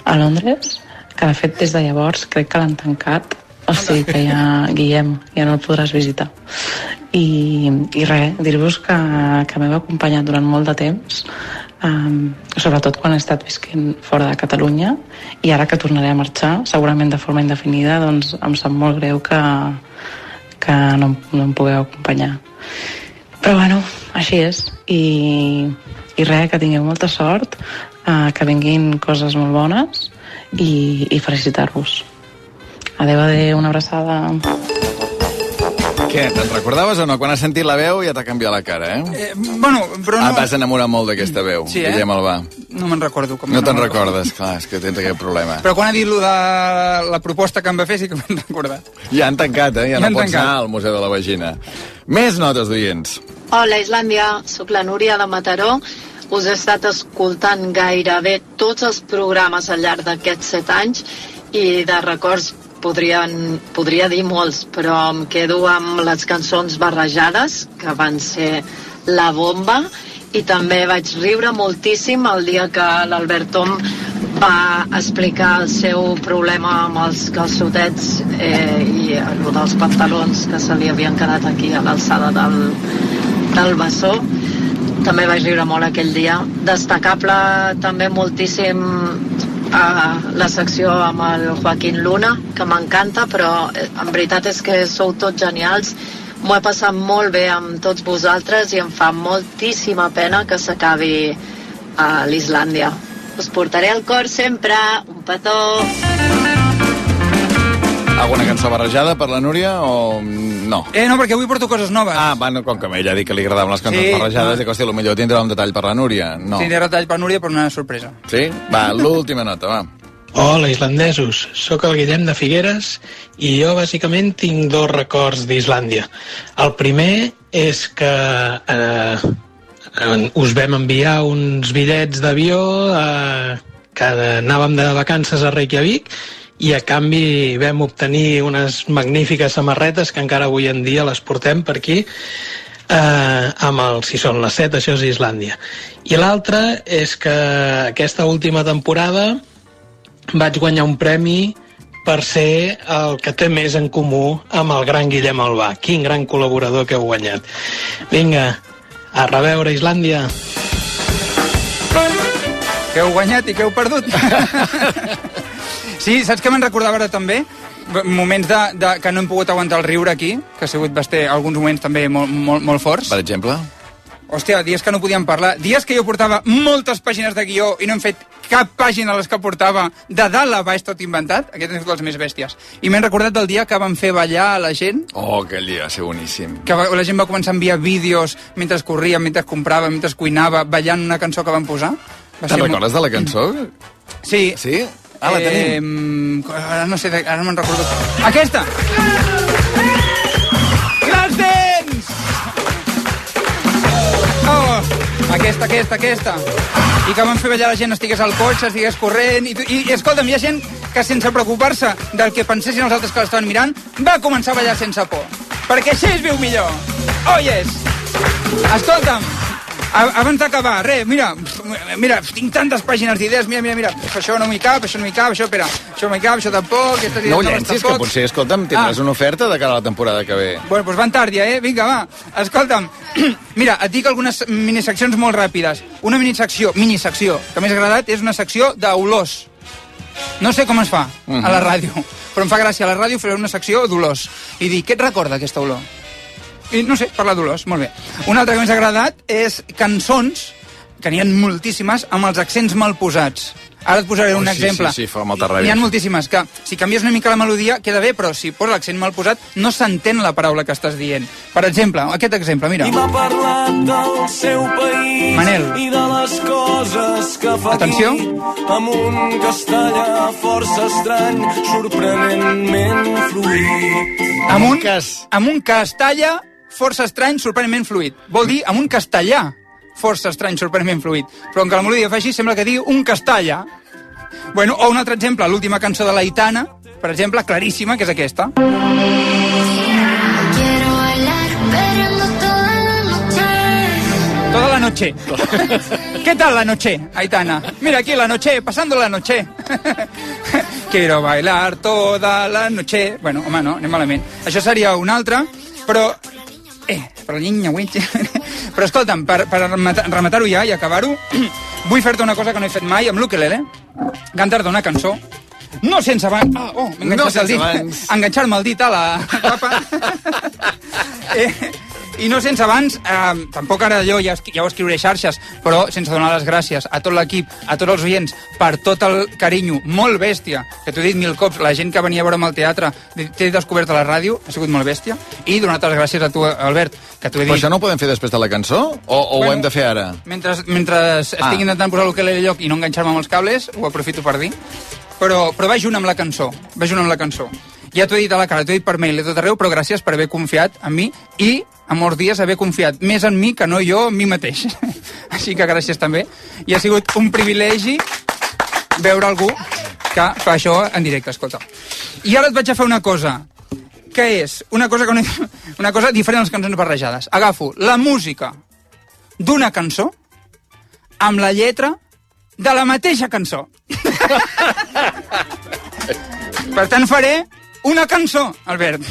a Londres que de fet des de llavors crec que l'han tancat. O sigui que ja, Guillem, ja no el podràs visitar. I, i res, dir-vos que, que m'heu acompanyat durant molt de temps um, sobretot quan he estat visquent fora de Catalunya. I ara que tornaré a marxar, segurament de forma indefinida doncs em sap molt greu que, que no, no em pugueu acompanyar. Però bueno, així és. I, i res, que tingueu molta sort uh, que vinguin coses molt bones i, i felicitar-vos adeu, adeu, una abraçada Què, te'n recordaves o no? Quan has sentit la veu ja t'ha canviat la cara, eh? Eh, bueno, però Ah, no, vas enamorar molt d'aquesta veu, Sí, eh? Guillem Albà. no me'n recordo. Com No te'n me'n recordes, clar, és que tens aquest problema. Però quan ha dit lo de la proposta que em va fer sí que m'he recordat. Ja han tancat, eh? Ja, Ja no pots tancat. anar al Museu de la Vagina. Més notes d'oients. Hola, Islàndia. Sóc la Núria de Mataró. Us he estat escoltant gairebé tots els programes al llarg d'aquests set anys i de records podrien, podria dir molts, però em quedo amb les cançons barrejades, que van ser la bomba, i també vaig riure moltíssim el dia que l'Albert Tom va explicar el seu problema amb els calçotets eh, i el dels pantalons que se li havien quedat aquí a l'alçada del, del bessó també vaig riure molt aquell dia. Destacable també moltíssim a la secció amb el Joaquín Luna que m'encanta però eh, en veritat és que sou tots genials. M'ho he passat molt bé amb tots vosaltres i em fa moltíssima pena que s'acabi a l'Islàndia. Us portaré al cor sempre. Un petó Alguna cançó barrejada per la Núria o no? Eh, no, perquè avui porto coses noves. Ah, bueno, com que ella ha dit que li agradaven les cançons Sí, barrejades, no. i que, hòstia, potser tindrà un detall per la Núria. No. Sí, de retall per Núria per una sorpresa. Sí? Va, l'última nota, va. Hola, islandesos. Sóc el Guillem de Figueres i jo bàsicament tinc dos records d'Islàndia. El primer és que eh, eh, us vam enviar uns bitllets d'avió eh, que anàvem de vacances a Reykjavik i a canvi vam obtenir unes magnífiques samarretes que encara avui en dia les portem per aquí eh, amb el Si són les set, això és Islàndia. I l'altre és que aquesta última temporada vaig guanyar un premi per ser el que té més en comú amb el gran Guillem Albà. Quin gran col·laborador que heu guanyat. Vinga, a reveure Islàndia. Que heu guanyat i que heu perdut. sí, saps què me'n recordava ara també? Moments de, de, que no hem pogut aguantar el riure aquí, que ha sigut basté, alguns moments també molt, molt, molt forts. Per exemple? Hòstia, dies que no podíem parlar, dies que jo portava moltes pàgines de guió i no hem fet cap pàgina a les que portava de dalt a baix tot inventat, aquests han sigut els més bèsties. I m'he recordat del dia que van fer ballar a la gent, Oh, aquell dia va ser boníssim. que va- la gent va començar a enviar vídeos mentre corria, mentre comprava, mentre cuinava, ballant una cançó que van posar. Va Te'n recordes de la cançó? Sí. Sí? Ah, la tenim. Eh, ara no sé, ara no me'n recordo. Aquesta! Grans dents! Oh, aquesta, aquesta, aquesta. I que van fer ballar la gent, estigués al cotxe, estigués corrent... I, i, i escolta'm, hi ha gent que sense preocupar-se del que pensessin els altres que l'estaven mirant, va començar a ballar sense por. Perquè així es viu millor. Oh, yes! Escolta'm, abans d'acabar, res, mira, mira, tinc tantes pàgines d'idees, mira, mira, mira, això no m'hi cap, això no m'hi cap, això, espera, això no m'hi cap, això tampoc, aquestes idees No ho noves llencis, que tampoc. potser, escolta'm, tindràs Ah. una oferta de cara a la temporada que ve. Bueno, doncs van tard ja, eh? Vinga, va. Escolta'm, mira, et dic algunes miniseccions molt ràpides. Una minisecció, minisecció, que m'ha agradat és una secció d'olors. No sé com es fa Mhm. a la ràdio, però em fa gràcia a la ràdio fer una secció d'olors. I dir, què et recorda aquesta olor? I no sé, parlar d'olors, molt bé. Una altra que m'ha agradat és cançons, que n'hi ha moltíssimes, amb els accents mal posats. Ara et posaré un Oh, sí, exemple. sí, sí, fa molta N'hi ràbia. ha moltíssimes, que si canvies una mica la melodia queda bé, però si poses l'accent mal posat no s'entén la paraula que estàs dient. Per exemple, aquest exemple, mira. I m'ha parlat del seu país Manel. i de les coses que fa Atenció. aquí amb un castellà força estrany sorprenentment fluid Amb un, amb un castalla força estrany, sorprenentment fluid. Vol dir amb un castellà força estrany, sorprenentment fluid. Però com que la melodia fa així, sembla que digui un castalla. Bueno, o un altre exemple, l'última cançó de l'Aitana, per exemple, claríssima, que és aquesta. Toda la noche. Toda la noche. ¿Qué tal la noche, Aitana? Mira aquí la noche, pasando la noche. Quiero bailar toda la noche. Bueno, home, no, anem malament. Això seria un altre, però... Eh, per la llinya, ui. Però escolta'm, per, per remata- rematar-ho ja i acabar-ho, vull fer-te una cosa que no he fet mai amb l'ukelele. Cantar-te una cançó. No sense abans... Ah, oh, m'he No enganxat el sense dit. Enganxar-me el dit a la capa. eh, I no sense abans, eh, tampoc ara jo ja, ja ho escriuré xarxes, però sense donar les gràcies a tot l'equip, a tots els oients, per tot el carinyo molt bèstia, que t'ho he dit mil cops, la gent que venia a veure'm al teatre, t'he descobert a la ràdio, ha sigut molt bèstia, i donar-te les gràcies a tu, Albert, que t'ho he Però dit... això no ho podem fer després de la cançó? O, o Bueno. ho hem de fer ara? Mentre, mentre estic Ah. intentant posar l'ukelele al lloc i no enganxar-me amb els cables, ho aprofito per dir. Però, però va junt amb la cançó, va junt amb la cançó. Ja t'ho he dit a la cara, t'ho he dit per mail a tot arreu, però gràcies per haver confiat en mi i, a molts dies, haver confiat més en mi que no jo en mi mateix. Així que gràcies també. I ha sigut un privilegi veure algú que fa això en directe, escolta. I ara et vaig a fer una cosa, que és una cosa, que no, una cosa diferent a les cançons barrejades. Agafo la música d'una cançó amb la lletra de la mateixa cançó. per tant, faré una cançó, Albert.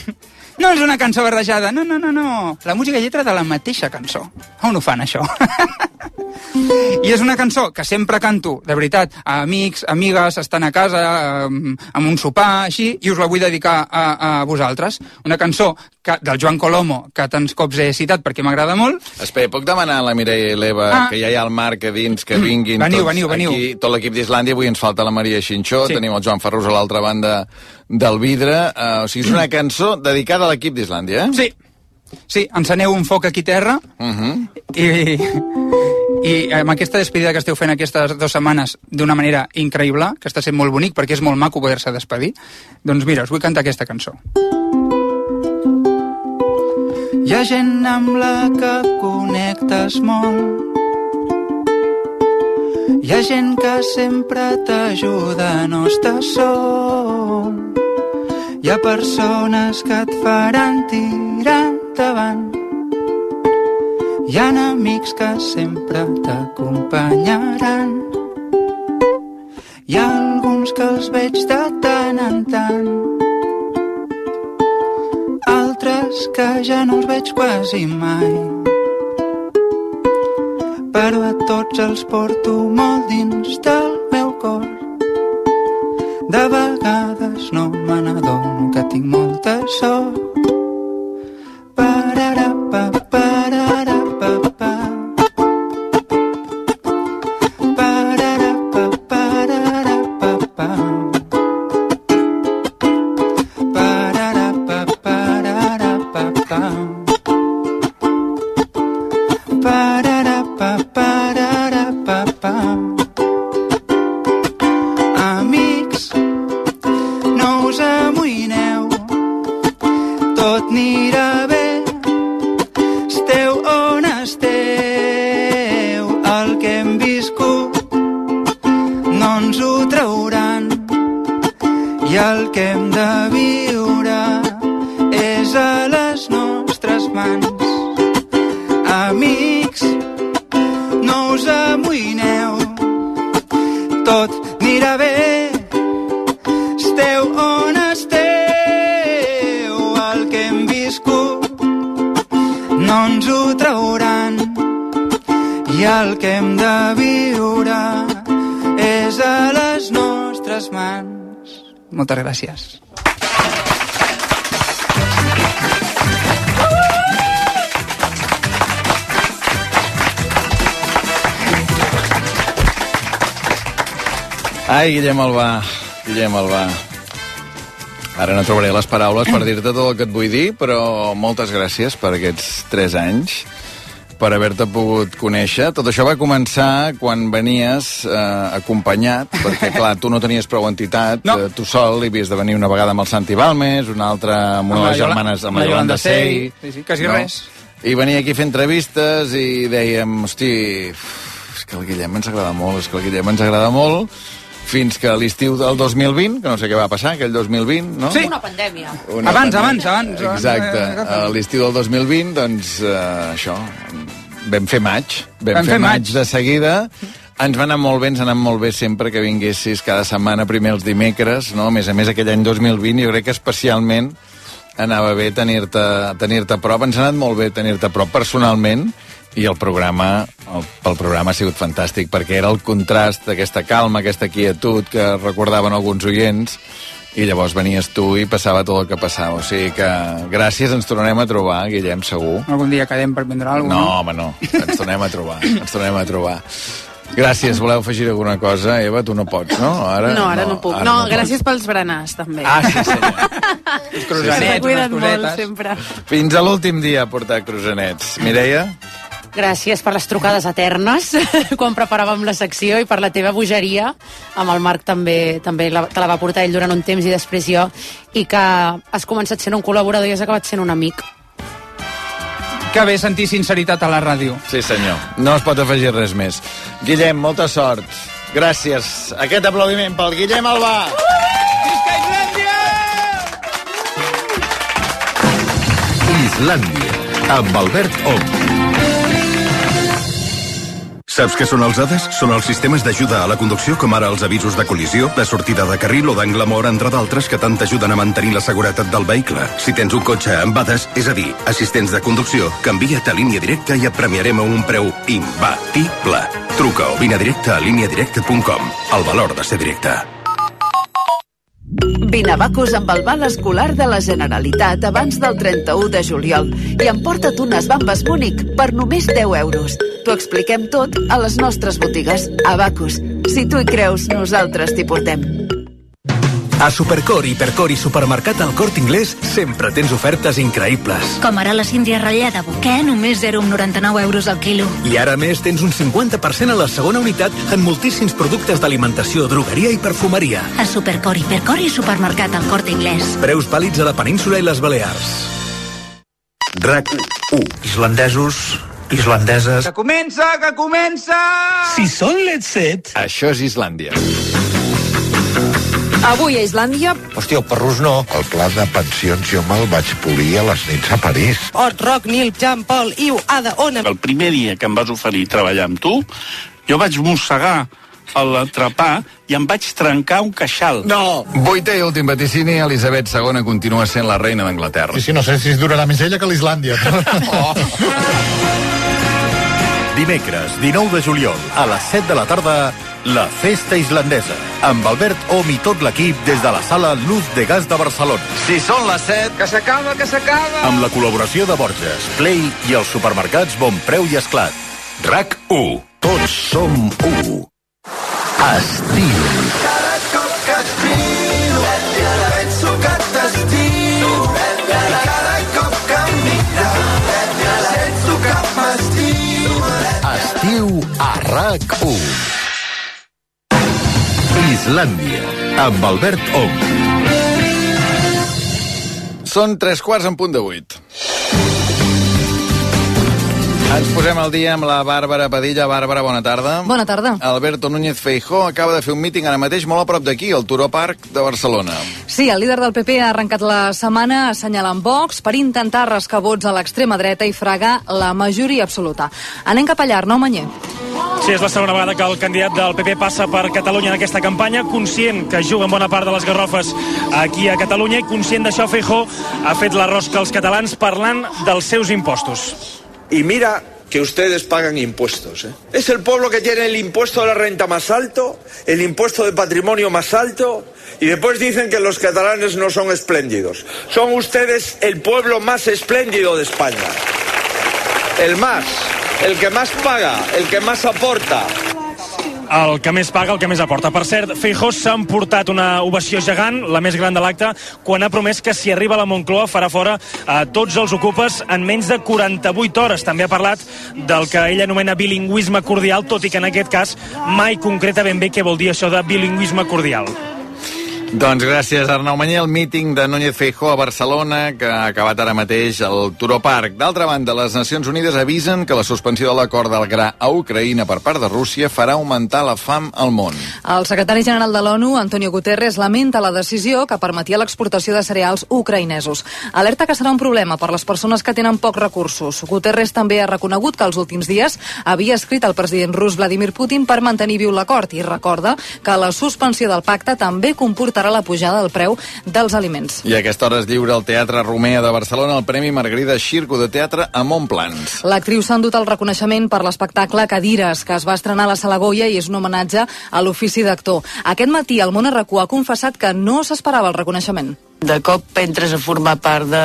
No és una cançó barrejada, no, no, no, no. La música i lletra de la mateixa cançó. On ho fan, això? I és una cançó que sempre canto, de veritat, a amics, amigues, estan a casa, amb, un sopar, així, i us la vull dedicar a, a vosaltres. Una cançó que, del Joan Colomo, que tants cops he citat perquè m'agrada molt. Espera, puc demanar a la Mireia i l'Eva, Ah. que ja hi ha el Marc a dins, que vinguin Veniu, tots veniu, veniu. aquí, tot l'equip d'Islàndia, avui ens falta la Maria Xinxó, Sí. tenim el Joan Ferrus a l'altra banda del vidre, uh, o sigui, és una cançó dedicada a l'equip d'Islàndia, eh? Sí. Sí, enceneu un foc aquí terra Uh -huh. i, i amb aquesta despedida que esteu fent aquestes dues setmanes d'una manera increïble, que està sent molt bonic perquè és molt maco poder-se despedir, doncs mira, us vull cantar aquesta cançó. Hi ha gent amb la que connectes molt Hi ha gent que sempre t'ajuda, no estàs sol hi ha persones que et faran tirar endavant. Hi ha amics que sempre t'acompanyaran. Hi ha alguns uns que els veig de tant en tant. Altres que ja no els veig quasi mai. Però a tots els porto molt dins del meu cor. De vegades no me n'adono que tinc molta sort. Pararapa, dir-te tot el que et vull dir, però moltes gràcies per aquests 3 anys, per haver-te pogut conèixer. Tot això va començar quan venies eh, acompanyat, perquè, clar, tu no tenies prou entitat, no. eh, tu sol, i havies de venir una vegada amb el Santi Balmes, una altra amb una de les germanes, amb la Yolanda Sey. Sí, sí, quasi res. I venia aquí fer entrevistes i dèiem, hosti, és que el Guillem ens agrada molt, és que el Guillem ens agrada molt, fins que l'estiu del 2020, que no sé què va passar, aquell 2020, no? Sí. Una pandèmia. Una abans, pandèmia. abans, abans. Exacte. Eh, A l'estiu del 2020, doncs, eh, això, vam fer maig. Vam, Vam fer, fer maig maig. de seguida. Ens va anar molt bé, ens ha anat molt bé sempre que vinguessis cada setmana, primer els dimecres, no? A més a més, aquell any 2020, jo crec que especialment anava bé tenir-te tenir a prop. Ens ha anat molt bé tenir-te a prop personalment i el programa, el, el programa ha sigut fantàstic perquè era el contrast d'aquesta calma, aquesta quietud que recordaven alguns oients i llavors venies tu i passava tot el que passava. O sigui que gràcies, ens tornarem a trobar, Guillem, segur. Algun dia quedem per prendre alguna No, cosa. home, no. Ens tornem a trobar. Ens tornem a trobar. Gràcies. Voleu afegir alguna cosa? Eva, tu no pots, no? Ara, no, ara no, puc. ara No, pots. gràcies pels berenars, també. Ah, sí, senyor. Els Se cuiden molt, sempre. Fins a l'últim dia a portar croissants. Mireia? Gràcies per les trucades eternes quan preparàvem la secció i per la teva bogeria. Amb el Marc també també la, te la va portar ell durant un temps i després jo. I que has començat sent un col·laborador i has acabat sent un amic. Que bé sentir sinceritat a la ràdio. Sí, senyor. No es pot afegir res més. Guillem, molta sort. Gràcies. Aquest aplaudiment pel Guillem Albà. Islàndia, amb Albert Ong. Saps què són els ADAS? Són els sistemes d'ajuda a la conducció, com ara els avisos de col·lisió, de sortida de carril o d'angle mort, entre d'altres, que tant t'ajuden a mantenir la seguretat del vehicle. Si tens un cotxe amb ADAS, és a dir, assistents de conducció, canvia't a línia directa i et premiarem a un preu imbatible. Truca o vine directe a líniadirecta.com. El valor de ser directe. Bacus amb el val escolar de la Generalitat abans del 31 de juliol i emporta't unes bambes Múnich per només 10 euros. T'ho expliquem tot a les nostres botigues. A Bacus. Si tu hi creus, nosaltres t'hi portem. A Supercor, Hipercor i Supermercat al Cort Inglés sempre tens ofertes increïbles. Com ara la síndria ratllada Boquer, només 0,99 euros al quilo. I ara més tens un 50% a la segona unitat en moltíssims productes d'alimentació, drogueria i perfumeria. A Supercor, Hipercor i Supermercat al Corte Inglés. Preus vàlids a la península i les Balears. RAC 1. Islandesos, islandeses... Que comença, que comença! Si són let's set... Això és Islàndia. Avui a Islàndia, Hòstia, el perrús no. El pla de pensions jo me'l vaig polir a les nits a París. Ot, Roc, Nil, Jean Paul, Iu, Ada, Ona... El primer dia que em vas oferir treballar amb tu, jo vaig mossegar a l'atrapar i em vaig trencar un queixal. No! Vuitè i últim vaticini, Elisabet II continua sent la reina d'Anglaterra. Sí, sí, no sé si es durarà més ella que l'Islàndia. oh. Dimecres, 19 de juliol, a les 7 de la tarda, la Festa Islandesa, amb Albert Om i tot l'equip des de la sala Luz de Gas de Barcelona. Si són les 7... Que s'acaba, que s'acaba! Amb la col·laboració de Borges, Play i els supermercats Bon Preu i Esclat. RAC 1. Tots som 1. Estil. Cada cop que et miro, penso que t'estimo. Cada cop que em mires, sento que m'estimes. Estiu a RAC 1. Islàndia, amb Albert Om. Són tres quarts en punt de vuit. Ens posem al dia amb la Bàrbara Padilla. Bàrbara, bona tarda. Bona tarda. Alberto Núñez Feijó acaba de fer un míting ara mateix molt a prop d'aquí, al Turó Park de Barcelona. Sí, el líder del PP ha arrencat la setmana assenyalant Vox per intentar rascar vots a l'extrema dreta i fregar la majoria absoluta. Anem cap allà, Arnau Manyer. Sí, és la segona vegada que el candidat del PP passa per Catalunya en aquesta campanya, conscient que juga en bona part de les garrofes aquí a Catalunya i conscient d'això Feijó ha fet la rosca als catalans parlant dels seus impostos. Y mira que ustedes pagan impuestos. ¿eh? Es el pueblo que tiene el impuesto de la renta más alto, el impuesto de patrimonio más alto, y después dicen que los catalanes no son espléndidos. Son ustedes el pueblo más espléndido de España. El más, el que más paga, el que más aporta. El que més paga, el que més aporta. Per cert, Feijó s'ha emportat una ovació gegant, la més gran de l'acte, quan ha promès que si arriba a la Moncloa farà fora a tots els ocupes en menys de 48 hores. També ha parlat del que ell anomena bilingüisme cordial, tot i que en aquest cas mai concreta ben bé què vol dir això de bilingüisme cordial. Doncs gràcies, Arnau Manyer. El míting de Núñez Feijó a Barcelona, que ha acabat ara mateix al Turó Park. D'altra banda, les Nacions Unides avisen que la suspensió de l'acord del gra a Ucraïna per part de Rússia farà augmentar la fam al món. El secretari general de l'ONU, Antonio Guterres, lamenta la decisió que permetia l'exportació de cereals ucraïnesos. Alerta que serà un problema per les persones que tenen pocs recursos. Guterres també ha reconegut que els últims dies havia escrit al president rus Vladimir Putin per mantenir viu l'acord i recorda que la suspensió del pacte també comportarà la pujada del preu dels aliments. I a aquesta hora es lliura al Teatre Romea de Barcelona el Premi Margarida Xirco de Teatre a Montplans. L'actriu s'ha endut el reconeixement per l'espectacle Cadires, que es va estrenar a la Sala Goya i és un homenatge a l'ofici d'actor. Aquest matí el món arracú ha confessat que no s'esperava el reconeixement. de cop entres a formar part de,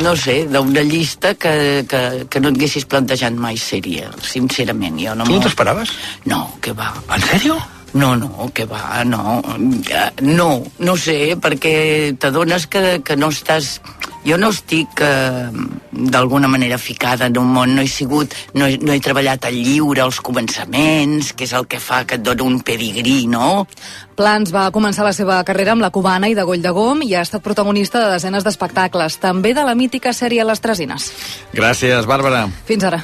no sé, d'una llista que, que, que no et haguessis plantejat mai sèria, sincerament. Jo no Tu no t'esperaves? No, que va. En sèrio? No, no, que va, no. Eh, No, no sé, perquè t'adones que, que no estàs... Jo no estic eh, d'alguna manera ficada en un món, no he sigut, no he, no he treballat al lliure, als començaments, que és el que fa que et dona un pedigrí, no? Plans va començar la seva carrera amb la cubana i de Goll de Gom i ha estat protagonista de desenes d'espectacles, també de la mítica sèrie Les Tresines. Gràcies, Bàrbara. Fins ara.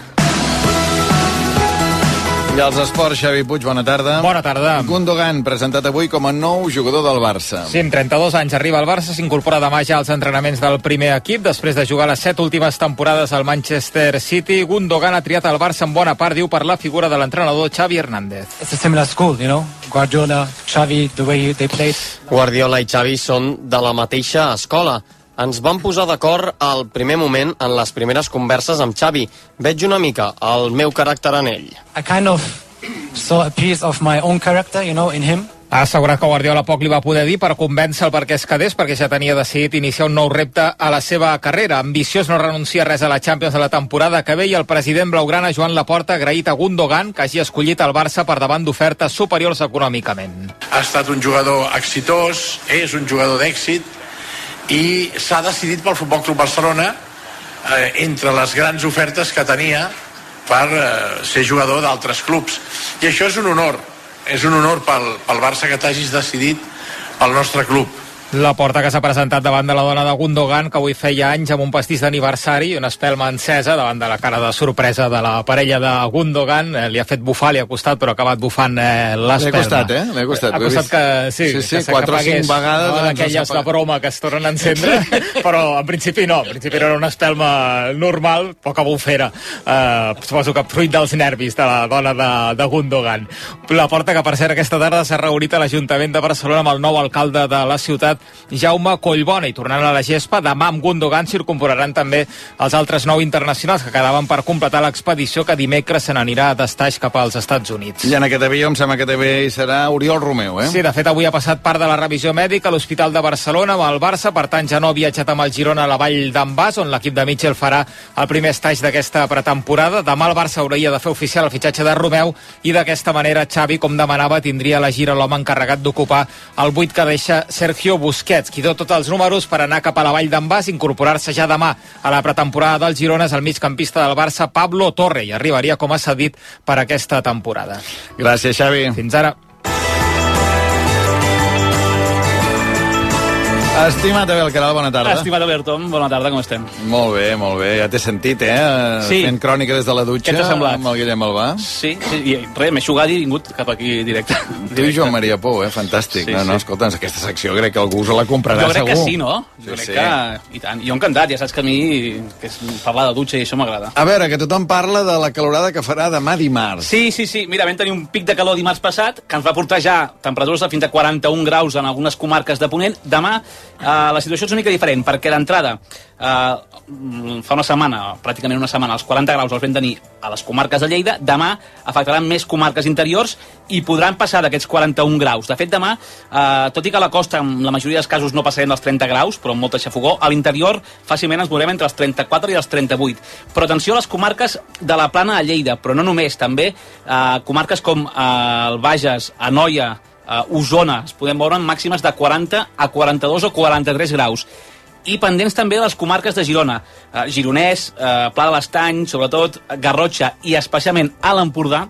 I als esports, Xavi Puig, bona tarda. Bona tarda. Gundogan, presentat avui com a nou jugador del Barça. Sí, amb 32 anys arriba al Barça, s'incorpora demà ja als entrenaments del primer equip, després de jugar les set últimes temporades al Manchester City. Gundogan ha triat el Barça en bona part, diu, per la figura de l'entrenador Xavi Hernández. It's a similar school, you know. Guardiola, Xavi, the way they played. Guardiola i Xavi són de la mateixa escola. Ens vam posar d'acord al primer moment en les primeres converses amb Xavi. Veig una mica el meu caràcter en ell. I kind of saw a piece of my own character, you know, in him. Ha assegurat que Guardiola poc li va poder dir per convèncer-lo perquè es quedés, perquè ja tenia decidit iniciar un nou repte a la seva carrera. Ambiciós no renuncia a res a la Champions de la temporada que ve i el president blaugrana Joan Laporta ha agraït a Gundogan que hagi escollit el Barça per davant d'ofertes superiors econòmicament. ha estat un jugador exitós, és un jugador d'èxit i s'ha decidit pel Futbol Club Barcelona eh, entre les grans ofertes que tenia per eh, ser jugador d'altres clubs. I això és un honor, és un honor pel, pel Barça que t'hagis decidit pel nostre club. La porta que s'ha presentat davant de la dona de Gundogan, que avui feia anys amb un pastís d'aniversari i una espelma encesa davant de la cara de sorpresa de la parella de Gundogan. Eh, li ha fet bufar, li ha costat, però ha acabat bufant eh, l'espelma. Li ha costat, eh? Li ha costat. Ha costat que, sí, Sí, sí, que quatre o cinc vegades, No, D'aquelles de broma que es tornen a encendre, però en principi no. En principi era una espelma normal, poca bufera. Eh, suposo que fruit dels nervis de la dona de, de Gundogan. La porta que, per cert, aquesta tarda s'ha reunit a l'Ajuntament de Barcelona amb el nou alcalde de la ciutat, Jaume Collbona, i tornant a la gespa, demà amb Gundogan s'incorporaran també els altres nou internacionals que quedaven per completar l'expedició que dimecres se n'anirà d'estaix cap als Estats Units. I en aquest avió em sembla que també hi serà Oriol Romeu, eh? Sí, de fet, avui ha passat part de la revisió mèdica a l'Hospital de Barcelona amb el Barça, per tant ja no ha viatjat amb el Girona a la Vall d'en Bas, on l'equip de Mitchell farà el primer estaix d'aquesta pretemporada. Demà el Barça hauria de fer oficial el fitxatge de Romeu i d'aquesta manera Xavi, com demanava, tindria la gira l'home encarregat d'ocupar el buit que deixa Sergio Busquets, qui dó tots els números per anar cap a la Vall d'en Bas, incorporar-se ja demà a la pretemporada del Girona és el migcampista del Barça, Pablo Torre, i arribaria com a cedit per aquesta temporada. Gràcies, Xavi. Fins ara. Estimat Abel Caral, bona tarda. Estimat Alberto, bona tarda, com estem? Molt bé, molt bé. Ja t'he sentit, eh? Sí. Fent crònica des de la dutxa. Què t'ha semblat? Amb el Guillem Albà. Sí, sí i res, m'he xugat i he vingut cap aquí directe. Tu i Joan Maria Pou, eh? Fantàstic. Sí, no, no, sí. escolta'ns, aquesta secció crec que algú se la comprarà jo crec segur. que sí, no? Sí, Jo crec sí. que... I tant. Jo encantat, ja saps que a mi que és parlar de dutxa i això m'agrada. A veure, que tothom parla de la calorada que farà demà dimarts. Sí, sí, sí. Mira, vam tenir un pic de calor dimarts passat que ens va portar ja temperatures de fins a 41 graus en algunes comarques de Ponent. Demà eh, la situació és una mica diferent, perquè d'entrada eh, fa una setmana, pràcticament una setmana, els 40 graus els vam tenir a les comarques de Lleida. Demà afectaran més comarques interiors i podran passar d'aquests 41 graus. De fet, demà, eh, tot i que a la costa en la majoria dels casos no passarem dels 30 graus, però amb molta xafogó, a l'interior fàcilment ens veurem entre els 34 i els 38. Però atenció a les comarques de la plana de Lleida, però no només, també eh, comarques com eh, el Bages, Anoia, eh, Osona, es podem veure en màximes de 40 a 42 o 43 graus. I pendents també de les comarques de Girona, eh, Gironès, eh, Pla de l'Estany, sobretot Garrotxa i especialment a l'Empordà,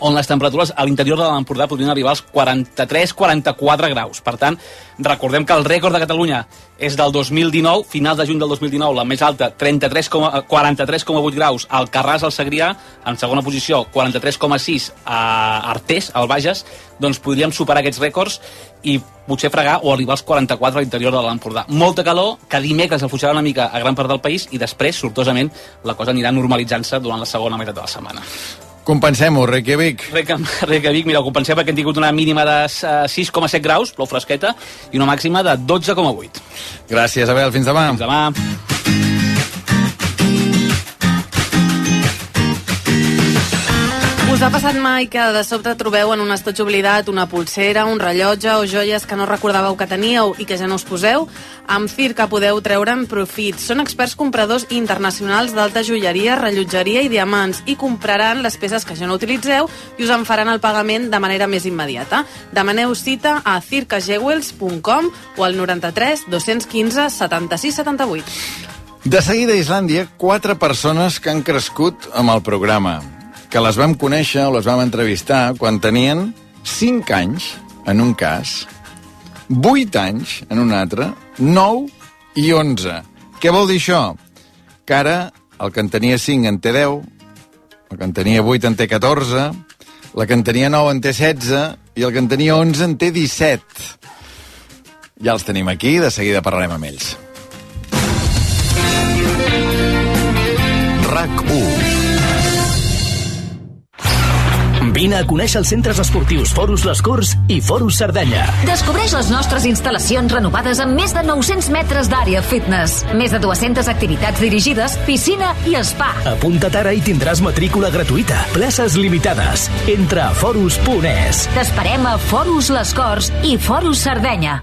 on les temperatures a l'interior de l'Empordà podrien arribar als 43-44 graus. Per tant, recordem que el rècord de Catalunya és del 2019, final de juny del 2019, la més alta, 33, 43,8 graus al Carràs, al Segrià, en segona posició, 43,6 a Artés, al Bages, doncs podríem superar aquests rècords i potser fregar o arribar als 44 a l'interior de l'Empordà. Molta calor, que dimecres afluixarà una mica a gran part del país i després, sortosament, la cosa anirà normalitzant-se durant la segona meitat de la setmana. Compensem-ho, Reykjavik. Reykjavik, mira, ho compensem perquè hem tingut una mínima de eh, 6,7 graus, plou fresqueta, i una màxima de 12,8. Gràcies, Abel. Fins demà. Fins demà. Us ha passat mai que de sobte trobeu en un estoig oblidat una pulsera, un rellotge o joies que no recordàveu que teníeu i que ja no us poseu? Amb Circa podeu treure'n profit. Són experts compradors internacionals d'alta joieria, rellotgeria i diamants i compraran les peces que ja no utilitzeu i us en faran el pagament de manera més immediata. Demaneu cita a circajewels.com o al 93 215 76 78. De seguida a Islàndia, quatre persones que han crescut amb el programa, que les vam conèixer o les vam entrevistar quan tenien 5 anys, en un cas, 8 anys, en un altre, 9 i 11. Què vol dir això? Que ara el que en tenia 5 en té 10, el que en tenia 8 en té 14, la que en tenia 9 en té 16 i el que en tenia 11 en té 17. Ja els tenim aquí, de seguida parlarem amb ells. RAC 1 Vine a conèixer els centres esportius Forus Les Corts i Forus Cerdanya. Descobreix les nostres instal·lacions renovades amb més de 900 metres d'àrea fitness, més de 200 activitats dirigides, piscina i spa. Apunta't ara i tindràs matrícula gratuïta. Places limitades. Entra a forus.es. T'esperem a Forus Les Corts i Forus Sardenya.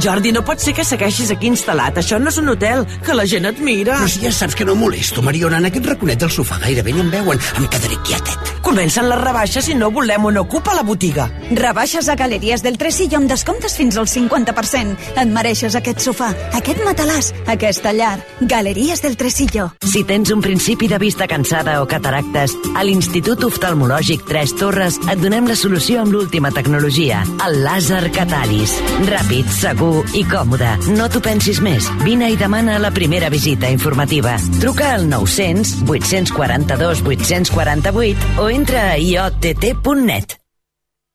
Jordi, no pot ser que segueixis aquí instal·lat. Això no és un hotel, que la gent et mira. Però si ja saps que no molesto, Mariona, en aquest raconet del sofà gairebé no em veuen. Em quedaré quietet. Comencen les rebaixes i no volem on ocupa la botiga. Rebaixes a Galeries del Tresillo amb descomptes fins al 50%. Et mereixes aquest sofà, aquest matalàs, aquesta llar. Galeries del Tresillo. Si tens un principi de vista cansada o cataractes, a l'Institut Oftalmològic Tres Torres et donem la solució amb l'última tecnologia, el làser Catalis. Ràpid, segur segur i còmode. No t'ho pensis més. Vine i demana la primera visita informativa. Truca al 900 842 848 o entra a iott.net.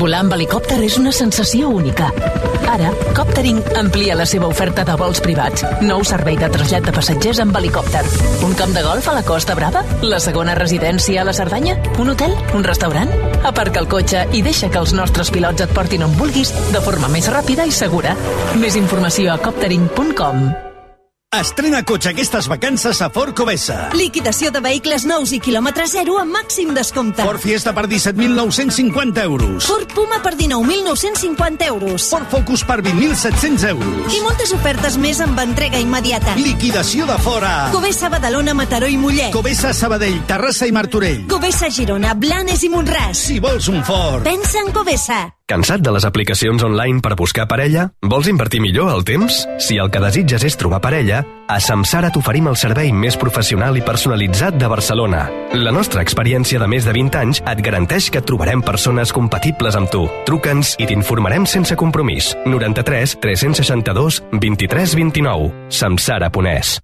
Volar amb helicòpter és una sensació única. Ara, Coptering amplia la seva oferta de vols privats. Nou servei de trasllat de passatgers amb helicòpter. Un camp de golf a la Costa Brava? La segona residència a la Cerdanya? Un hotel? Un restaurant? Aparca el cotxe i deixa que els nostres pilots et portin on vulguis de forma més ràpida i segura. Més informació a coptering.com. Estrena cotxe aquestes vacances a Ford Covesa. Liquidació de vehicles nous i quilòmetre zero amb màxim descompte. Ford Fiesta per 17.950 euros. Ford Puma per 19.950 euros. Ford Focus per 20.700 euros. I moltes ofertes més amb entrega immediata. Liquidació de fora. Covesa, Badalona, Mataró i Mollet. Covesa, Sabadell, Terrassa i Martorell. Covesa, Girona, Blanes i Montràs. Si vols un Ford. Pensa en Covesa. Cansat de les aplicacions online per buscar parella? Vols invertir millor el temps? Si el que desitges és trobar parella, a Samsara t'oferim el servei més professional i personalitzat de Barcelona. La nostra experiència de més de 20 anys et garanteix que trobarem persones compatibles amb tu. Truca'ns i t'informarem sense compromís. 93 362 23 29. Samsara.es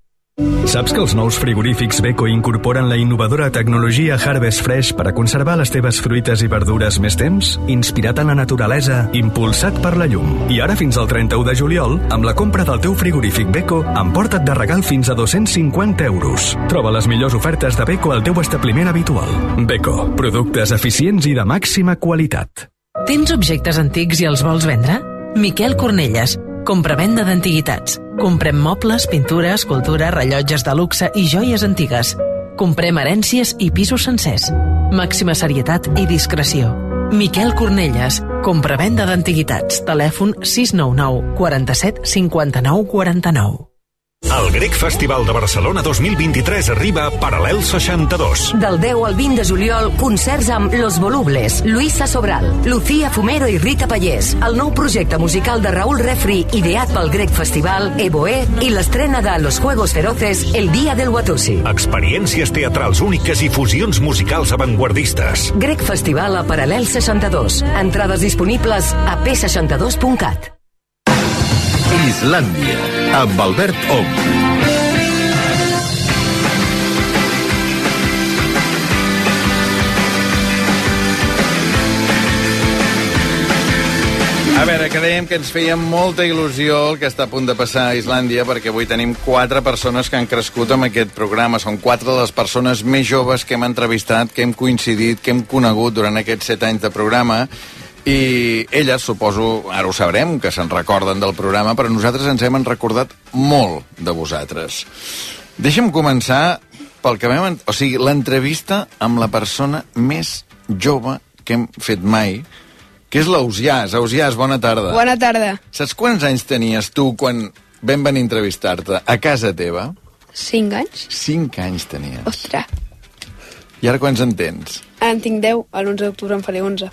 Saps que els nous frigorífics Beko incorporen la innovadora tecnologia Harvest Fresh per a conservar les teves fruites i verdures més temps? Inspirat en la naturalesa, impulsat per la llum. I ara fins al 31 de juliol, amb la compra del teu frigorífic Beko, emporta't de regal fins a 250 euros. Troba les millors ofertes de Beko al teu establiment habitual. Beko, productes eficients i de màxima qualitat. Tens objectes antics i els vols vendre? Miquel Cornelles, compravenda d'antiguitats. Comprem mobles, pintura, escultura, rellotges de luxe i joies antigues. Comprem herències i pisos sencers. Màxima serietat i discreció. Miquel Cornelles, compravenda d'antiguitats. Telèfon 699 47 59 49. El Grec Festival de Barcelona 2023 arriba a Paral·lel 62. Del 10 al 20 de juliol, concerts amb Los Volubles, Luisa Sobral, Lucía Fumero i Rita Pallés, el nou projecte musical de Raúl Refri, ideat pel Grec Festival, Eboé i l'estrena de Los Juegos Feroces, El Día del Watusi. Experiències teatrals úniques i fusions musicals avantguardistes. Grec Festival a Paral·lel 62. Entrades disponibles a p62.cat. Islàndia, amb Albert Ong. A veure, que dèiem que ens feia molta il·lusió el que està a punt de passar a Islàndia, perquè avui tenim quatre persones que han crescut amb aquest programa. Són quatre de les persones més joves que hem entrevistat, que hem coincidit, que hem conegut durant aquests set anys de programa, i elles, suposo, ara ho sabrem, que se'n recorden del programa, però nosaltres ens hem recordat molt de vosaltres. Deixa'm començar pel que vam... O sigui, l'entrevista amb la persona més jove que hem fet mai, que és l'Ausiàs. Ausiàs, bona tarda. Bona tarda. Saps quants anys tenies tu quan vam venir a entrevistar-te a casa teva? Cinc anys? Cinc anys tenies. Ostres. I ara quants en tens? Ara en tinc 10, a l'11 d'octubre en faré 11.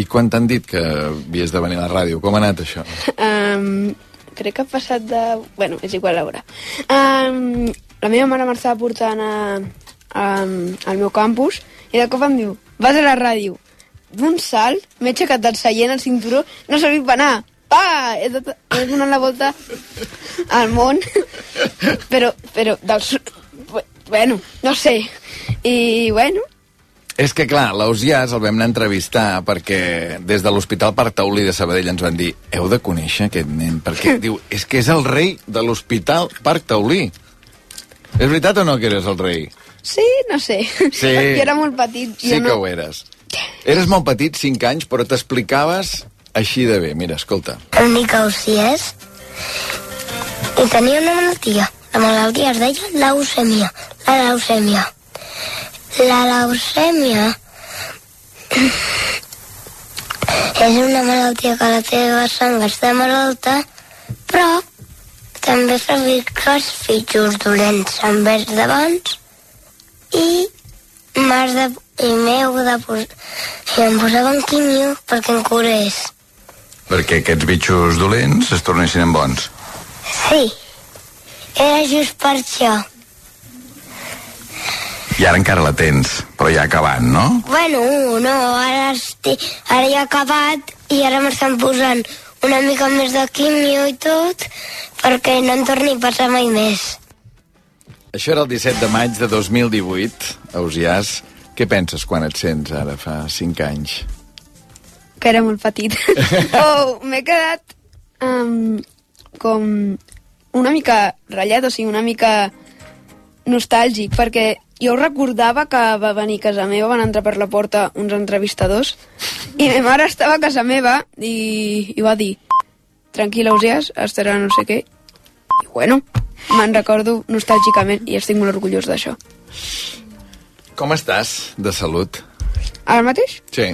I quan t'han dit que havies de venir a la ràdio? Com ha anat això? Um, crec que ha passat de... Bueno, és igual a veure. Um, la meva mare m'estava portant a, a, al meu campus i de cop em diu, vas a la ràdio. D'un salt, m'he aixecat del seient al cinturó, no ha servit per anar. Pa! He, de, he donat la volta al món, però, però del... Bueno, no sé. I, bueno, És que, clar, l'Ausiàs el vam anar a entrevistar perquè des de l'Hospital Parc Taulí de Sabadell ens van dir heu de conèixer aquest nen, perquè diu, és que és el rei de l'Hospital Parc Taulí. És veritat o no que eres el rei? sí, no sé. Sí. Jo era molt petit. Sí jo que no... ho eres. Eres molt petit, 5 anys, però t'explicaves així de bé. Mira, escolta. Em dic Ausies i tenia una malaltia. La malaltia es deia leucèmia. La leucèmia. La leucèmia és una malaltia que la teva sang està malalta, però també fabrica els fitxos dolents envers d'abans i m'has de... i m'heu de posar... I em posaven quimio perquè em curés. Perquè aquests bitxos dolents es tornessin en bons. Sí, era just per això. I ara encara la tens, però ja acabant, no? Bueno, no, ara, estic, ara ja he acabat i ara m'estan posant una mica més de quimio i tot perquè no em torni a passar mai més. Això era el 17 de maig de 2018, Ausiàs. Què penses quan et sents ara, fa 5 anys? Que era molt petit. oh, m'he quedat um, com una mica ratllat, o sigui, una mica nostàlgic, perquè jo recordava que va venir a casa meva, van entrar per la porta uns entrevistadors, i ma mare estava a casa meva i, i va dir tranquil·la, Ausiàs, estarà no sé què. I bueno, me'n recordo nostàlgicament i estic molt orgullós d'això. Com estàs de salut? Ara mateix? Sí.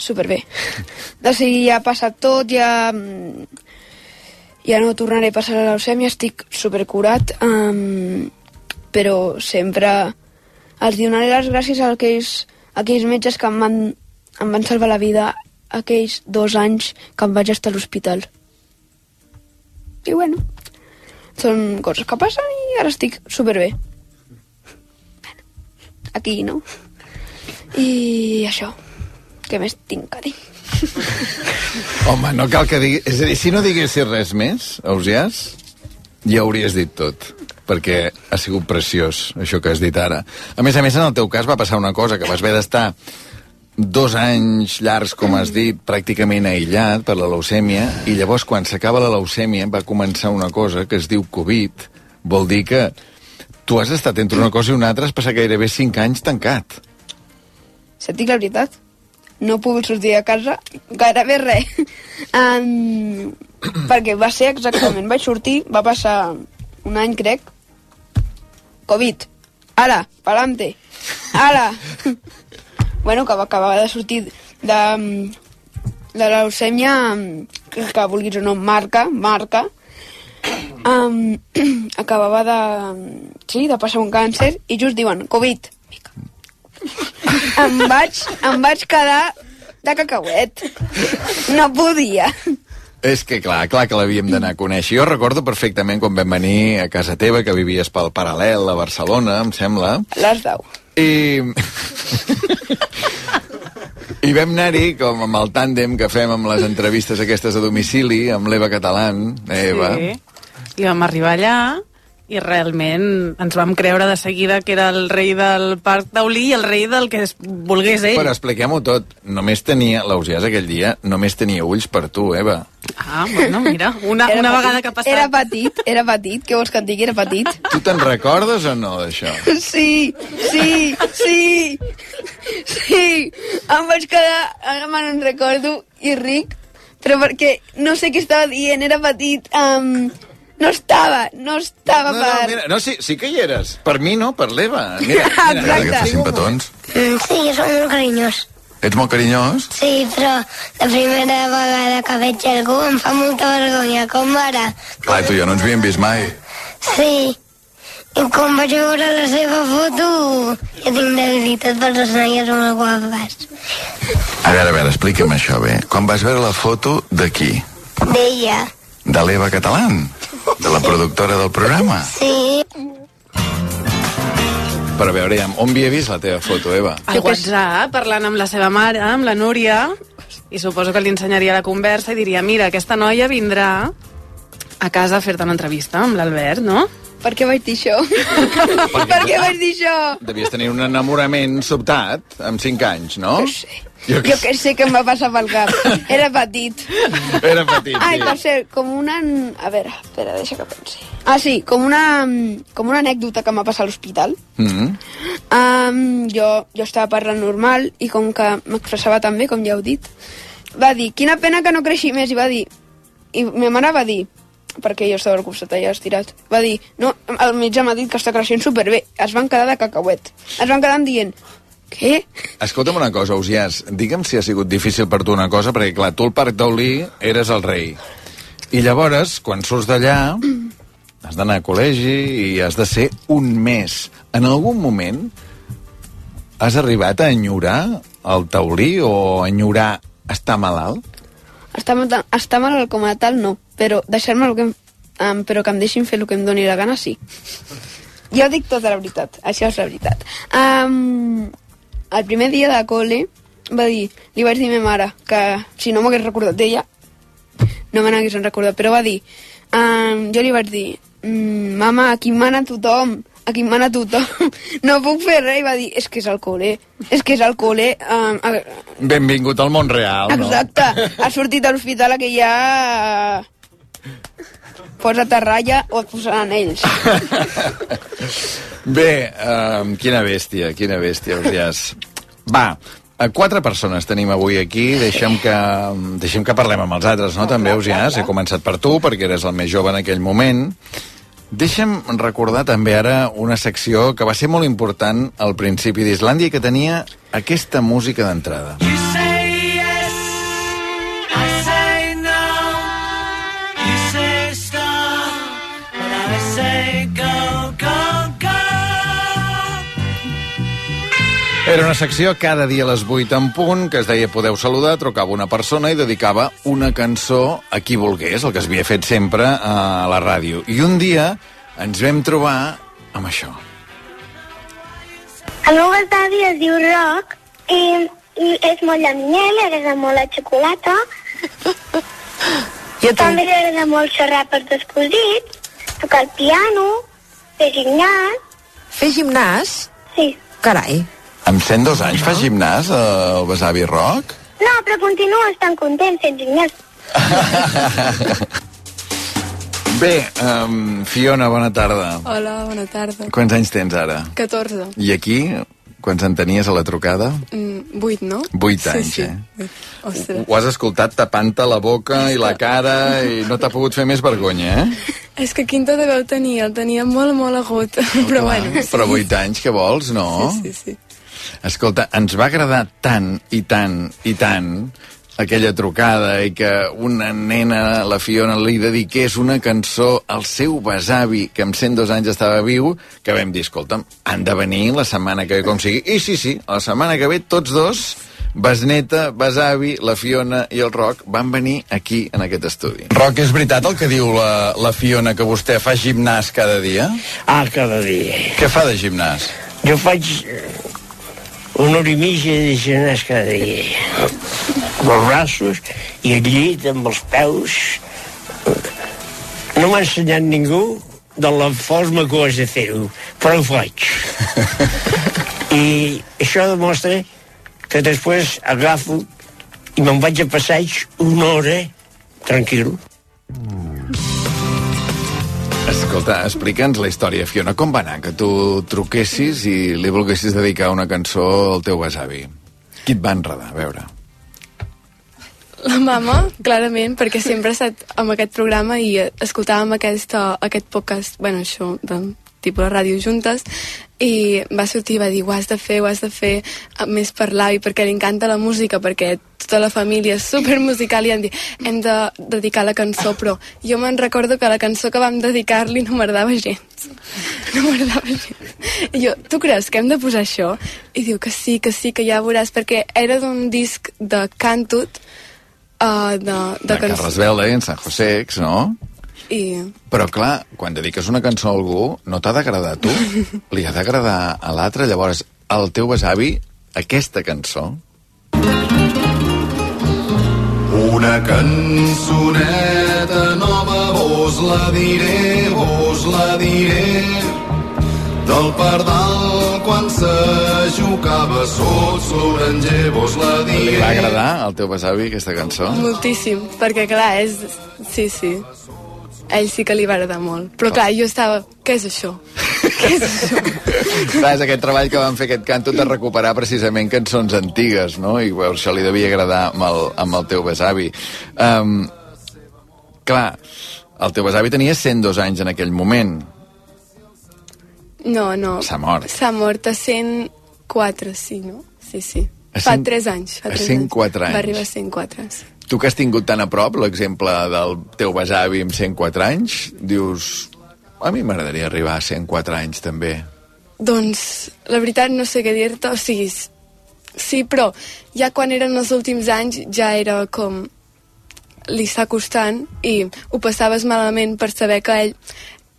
Superbé. O sigui, ja ha passat tot, ja... Ja no tornaré a passar la leucèmia, estic supercurat, um, però sempre els donaré les gràcies a aquells, a aquells metges que em van, em van salvar la vida aquells dos anys que em vaig estar a l'hospital. I bueno, són coses que passen i ara estic superbé. Bueno, aquí, no? I això, què més tinc a dir? Home, no cal que digui... És a dir, si no diguessis res més, Ausiàs, ja hauries dit tot perquè ha sigut preciós, això que has dit ara. A més a més, en el teu cas va passar una cosa, que vas haver d'estar dos anys llargs, com has dit, pràcticament aïllat per la leucèmia, i llavors, quan s'acaba la leucèmia, va començar una cosa que es diu Covid. Vol dir que tu has estat entre una cosa i una altra, has passat gairebé cinc anys tancat. Si et dic la veritat, no he pogut sortir de casa gairebé res. Um, perquè va ser exactament, vaig sortir, va passar un any, crec, Covid. Ara, pa'lante. Ara. bueno, que va acabar de sortir de, de leucèmia, que, que vulguis o no, marca, marca. Um, acabava de, sí, de passar un càncer i just diuen Covid. Em vaig, em vaig quedar de cacauet. No podia. És que clar, clar que l'havíem d'anar a conèixer. Jo recordo perfectament quan vam venir a casa teva, que vivies pel Paral·lel a Barcelona, em sembla. Les 10. I... I vam anar-hi, com amb el tàndem que fem amb les entrevistes aquestes a domicili, amb l'Eva Catalán, Eva. Sí. I vam arribar allà i realment ens vam creure de seguida que era el rei del Parc Taulí i el rei del que es volgués ell. Però expliquem-ho tot. Només tenia, l'Ausiàs aquell dia, només tenia ulls per tu, Eva. Ah, bueno, mira, una, Era una petit, vegada que ha passat... Era petit, era petit, què vols que et digui? Era petit. Tu te'n recordes o no, d'això? Sí, sí, sí, sí. Em vaig quedar, ara me n'en recordo, i ric, però perquè no sé què estava dient, era petit. Um, no estava, no estava No, no, per... mira, no sí, sí que hi eres. Per mi no, per l'Eva. Mira, Exacte. mira, que facin petons. Mm, sí, jo soc molt carinyós. Ets molt carinyós? Sí, però la primera vegada que veig algú em fa molta vergonya, com ara. Clar, tu i jo no ens havíem vist mai. Sí, i quan vaig veure la seva foto, jo tinc debilitat per les noies molt guapes. A veure, a veure, explica'm això bé. Quan vas veure la foto de qui? D'ella. De l'Eva Catalán? De la productora del programa? Sí. Però a veure, ja, on havia vist la teva foto, Eva? Al WhatsApp, parlant amb la seva mare, amb la Núria, i suposo que li ensenyaria la conversa i diria, mira, aquesta noia vindrà a casa a fer-te una entrevista amb l'Albert, no? Per què vaig dir això? per què vaig dir això? Devies tenir un enamorament sobtat, amb 5 anys, no? Jo sé. Jo que sé que em va passar pel cap. Era petit. Era petit, Ai, sí. per cert, com una... A veure, espera, deixa que pensi. Ah, sí, com una, com una anècdota que m'ha passat a l'hospital. Mm -hmm. Um, jo, jo estava parlant normal i com que m'expressava tan bé, com ja heu dit, va dir, quina pena que no creixi més, i va dir, i ma mare va dir, perquè jo estava al costat allà estirat, va dir, no, el metge m'ha dit que està creixent superbé, es van quedar de cacauet, es van quedar dient, què? Escolta'm una cosa, Ausiàs, digue'm si ha sigut difícil per tu una cosa, perquè clar, tu al Parc Taulí eres el rei. I llavors, quan surts d'allà, has d'anar a col·legi i has de ser un mes. En algun moment has arribat a enyorar el taulí o a enyorar estar malalt? Estar, estar malalt com a tal, no. Però deixar-me el que em, um, però que em deixin fer el que em doni la gana, sí. Jo dic tota la veritat, això és la veritat. Um, el primer dia de col·le va dir, li vaig dir a ma mare que si no m'hagués recordat d'ella, no me n'hagués recordat, però va dir, um, jo li vaig dir, mm, mama, aquí mana tothom, aquí mana tothom, no puc fer res, i va dir, és que és el col·le, és que és el col·le, um, a, Benvingut al món real, no? Exacte, ha sortit a l'hospital que ja... Posa't a ratlla o et posaran ells. Bé, um, quina bèstia, quina bèstia, Ausiàs. Va, eh, quatre persones tenim avui aquí. Deixem que, deixem que parlem amb els altres, no? També, Ausiàs. He començat per tu, perquè eres el més jove en aquell moment. Deixa'm recordar també ara una secció que va ser molt important al principi d'Islàndia i que tenia aquesta música d'entrada. Era una secció cada dia a les 8 en punt, que es deia Podeu saludar, trucava una persona i dedicava una cançó a qui volgués, el que s'havia fet sempre a la ràdio. I un dia ens vam trobar amb això. El meu besavi es diu Roc i, i és molt de miel, li agrada molt la xocolata. Jo també li agrada molt xerrar per dos cosits, tocar el piano, fer gimnàs. Fer gimnàs? Sí. Carai. Amb 102 anys fa gimnàs, eh, el besavi Roc? No, però continua estant content fent gimnàs. Bé, um, Fiona, bona tarda. Hola, bona tarda. Quants anys tens ara? 14. I aquí, quants en tenies a la trucada? Mm, 8, no? 8 anys, sí, sí. eh? Ostres. Ho has escoltat tapant-te la boca i la cara i no t'ha pogut fer més vergonya, eh? És que quin to de veu tenia, el tenia molt, molt agut. Però bueno, sí. Però 8 anys, què vols, no? Sí, sí, sí. Escolta, ens va agradar tant i tant i tant aquella trucada i que una nena, la Fiona, li dediqués una cançó al seu besavi, que amb 102 anys estava viu, que vam dir, escolta'm, han de venir la setmana que ve com sigui. I sí, sí, la setmana que ve tots dos, Besneta, Besavi, la Fiona i el Roc van venir aquí, en aquest estudi. Roc, és veritat el que diu la, la Fiona, que vostè fa gimnàs cada dia? Ah, cada dia. Què fa de gimnàs? Jo faig una hora i mitja de gimnàs cada dia. Amb els braços i el llit amb els peus. No m'ha ensenyat ningú de la forma que ho has de fer-ho, però ho faig. I això demostra que després agafo i me'n vaig a passeig una hora tranquil. Escolta, explica'ns la història, Fiona. Com va anar que tu truquessis i li volguessis dedicar una cançó al teu besavi? Qui et va enredar? A veure. La mama, clarament, perquè sempre ha estat amb aquest programa i eh, escoltàvem aquesta, aquest podcast, bueno, això, de tipus de ràdio juntes, i va sortir i va dir, ho has de fer, ho has de fer més per l'avi, perquè li encanta la música, perquè tota la família és super musical i han dit, hem de dedicar la cançó, però jo me'n recordo que la cançó que vam dedicar-li no m'agradava gens. No m'agradava gens. I jo, tu creus que hem de posar això? I diu que sí, que sí, que ja veuràs, perquè era d'un disc de Cantut, uh, de, de, De Carles Vela, en San José X, no? I Però clar, quan dediques una cançó a algú, no t'ha d'agradar a tu, li ha d'agradar a l'altre. Llavors, al teu besavi, aquesta cançó... Una cançoneta nova vos la diré, vos la diré del pardal quan se jugava sot l'oranger, vos la Li diré. va agradar al teu besavi aquesta cançó? moltíssim, perquè clar, és... Sí, sí. A ell sí que li va agradar molt. Però clar, jo estava... Què és això? Clar, és aquest treball que van fer aquest canto de recuperar precisament cançons antigues, no? I bueno, això li devia agradar amb el, amb el teu besavi. Um, clar, el teu besavi tenia 102 anys en aquell moment. No, no. S'ha mort. S'ha mort a 104, sí, no? Sí, sí. A Fa cent- 3 anys. Fa a 3 104 anys. Va arribar a 104, sí. Tu que has tingut tan a prop l'exemple del teu besavi amb 104 anys, dius, a mi m'agradaria arribar a 104 anys també. Doncs, la veritat, no sé què dir-te. O sigui, sí, però ja quan eren els últims anys ja era com li està costant i ho passaves malament per saber que ell,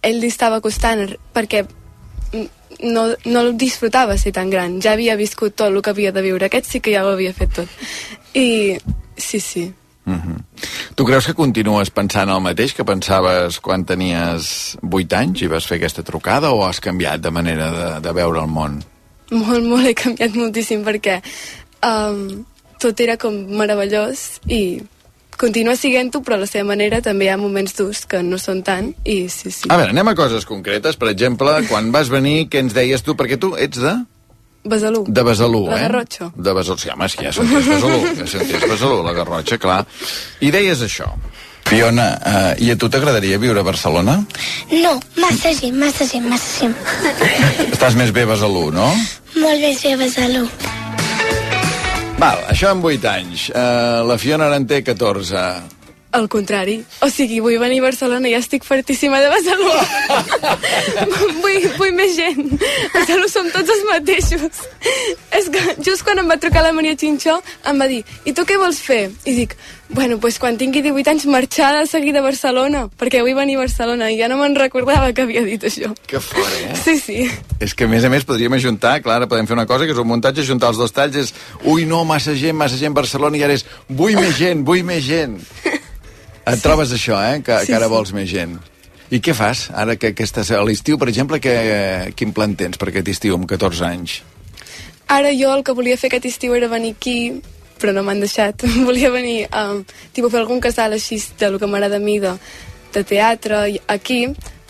ell li estava costant perquè no, no disfrutava ser tan gran. Ja havia viscut tot el que havia de viure. Aquest sí que ja ho havia fet tot. I sí, sí. Tu creus que continues pensant el mateix que pensaves quan tenies 8 anys i vas fer aquesta trucada o has canviat de manera de, de veure el món? Molt, molt, he canviat moltíssim perquè um, tot era com meravellós i continua siguent-ho, però a la seva manera també hi ha moments durs que no són tant i sí, sí. A veure, anem a coses concretes. Per exemple, quan vas venir, què ens deies tu? Perquè tu ets de... Besalú. De Besalú, La eh? Garrotxa. De Besalú, sí, home, és que ja senties Besalú, ja senties Besalú, la Garrotxa, clar. I deies això. Fiona, uh, i a tu t'agradaria viure a Barcelona? No, massa gent, massa gent, massa gent. Estàs més bé a Besalú, no? Molt bé fer Besalú. Val, això amb 8 anys. Uh, la Fiona ara en té 14. Al contrari. O sigui, vull venir a Barcelona i ja estic fartíssima de Besalú. vull, vull més gent. A Besalú som tots els mateixos. És que just quan em va trucar la Maria Xinxó em va dir, i tu què vols fer? I dic, bueno, pues quan tingui 18 anys marxar de seguida a Barcelona, perquè vull venir a Barcelona i ja no me'n recordava que havia dit això. Que fort, eh? Sí, sí. És que, a més a més, podríem ajuntar, clar, podem fer una cosa, que és un muntatge, ajuntar els dos talls, és, ui, no, massa gent, massa gent Barcelona, i ara és, vull més gent, vull més gent. Et trobes això, eh, que, Sí, que ara sí. vols més gent. I què fas, ara que, que estàs a l'estiu, per exemple, que, quin plan tens per aquest estiu amb 14 anys? Ara jo el que volia fer aquest estiu era venir aquí, però no m'han deixat. volia venir a tipo, fer algun casal així del que m'agrada a mi de, de teatre aquí,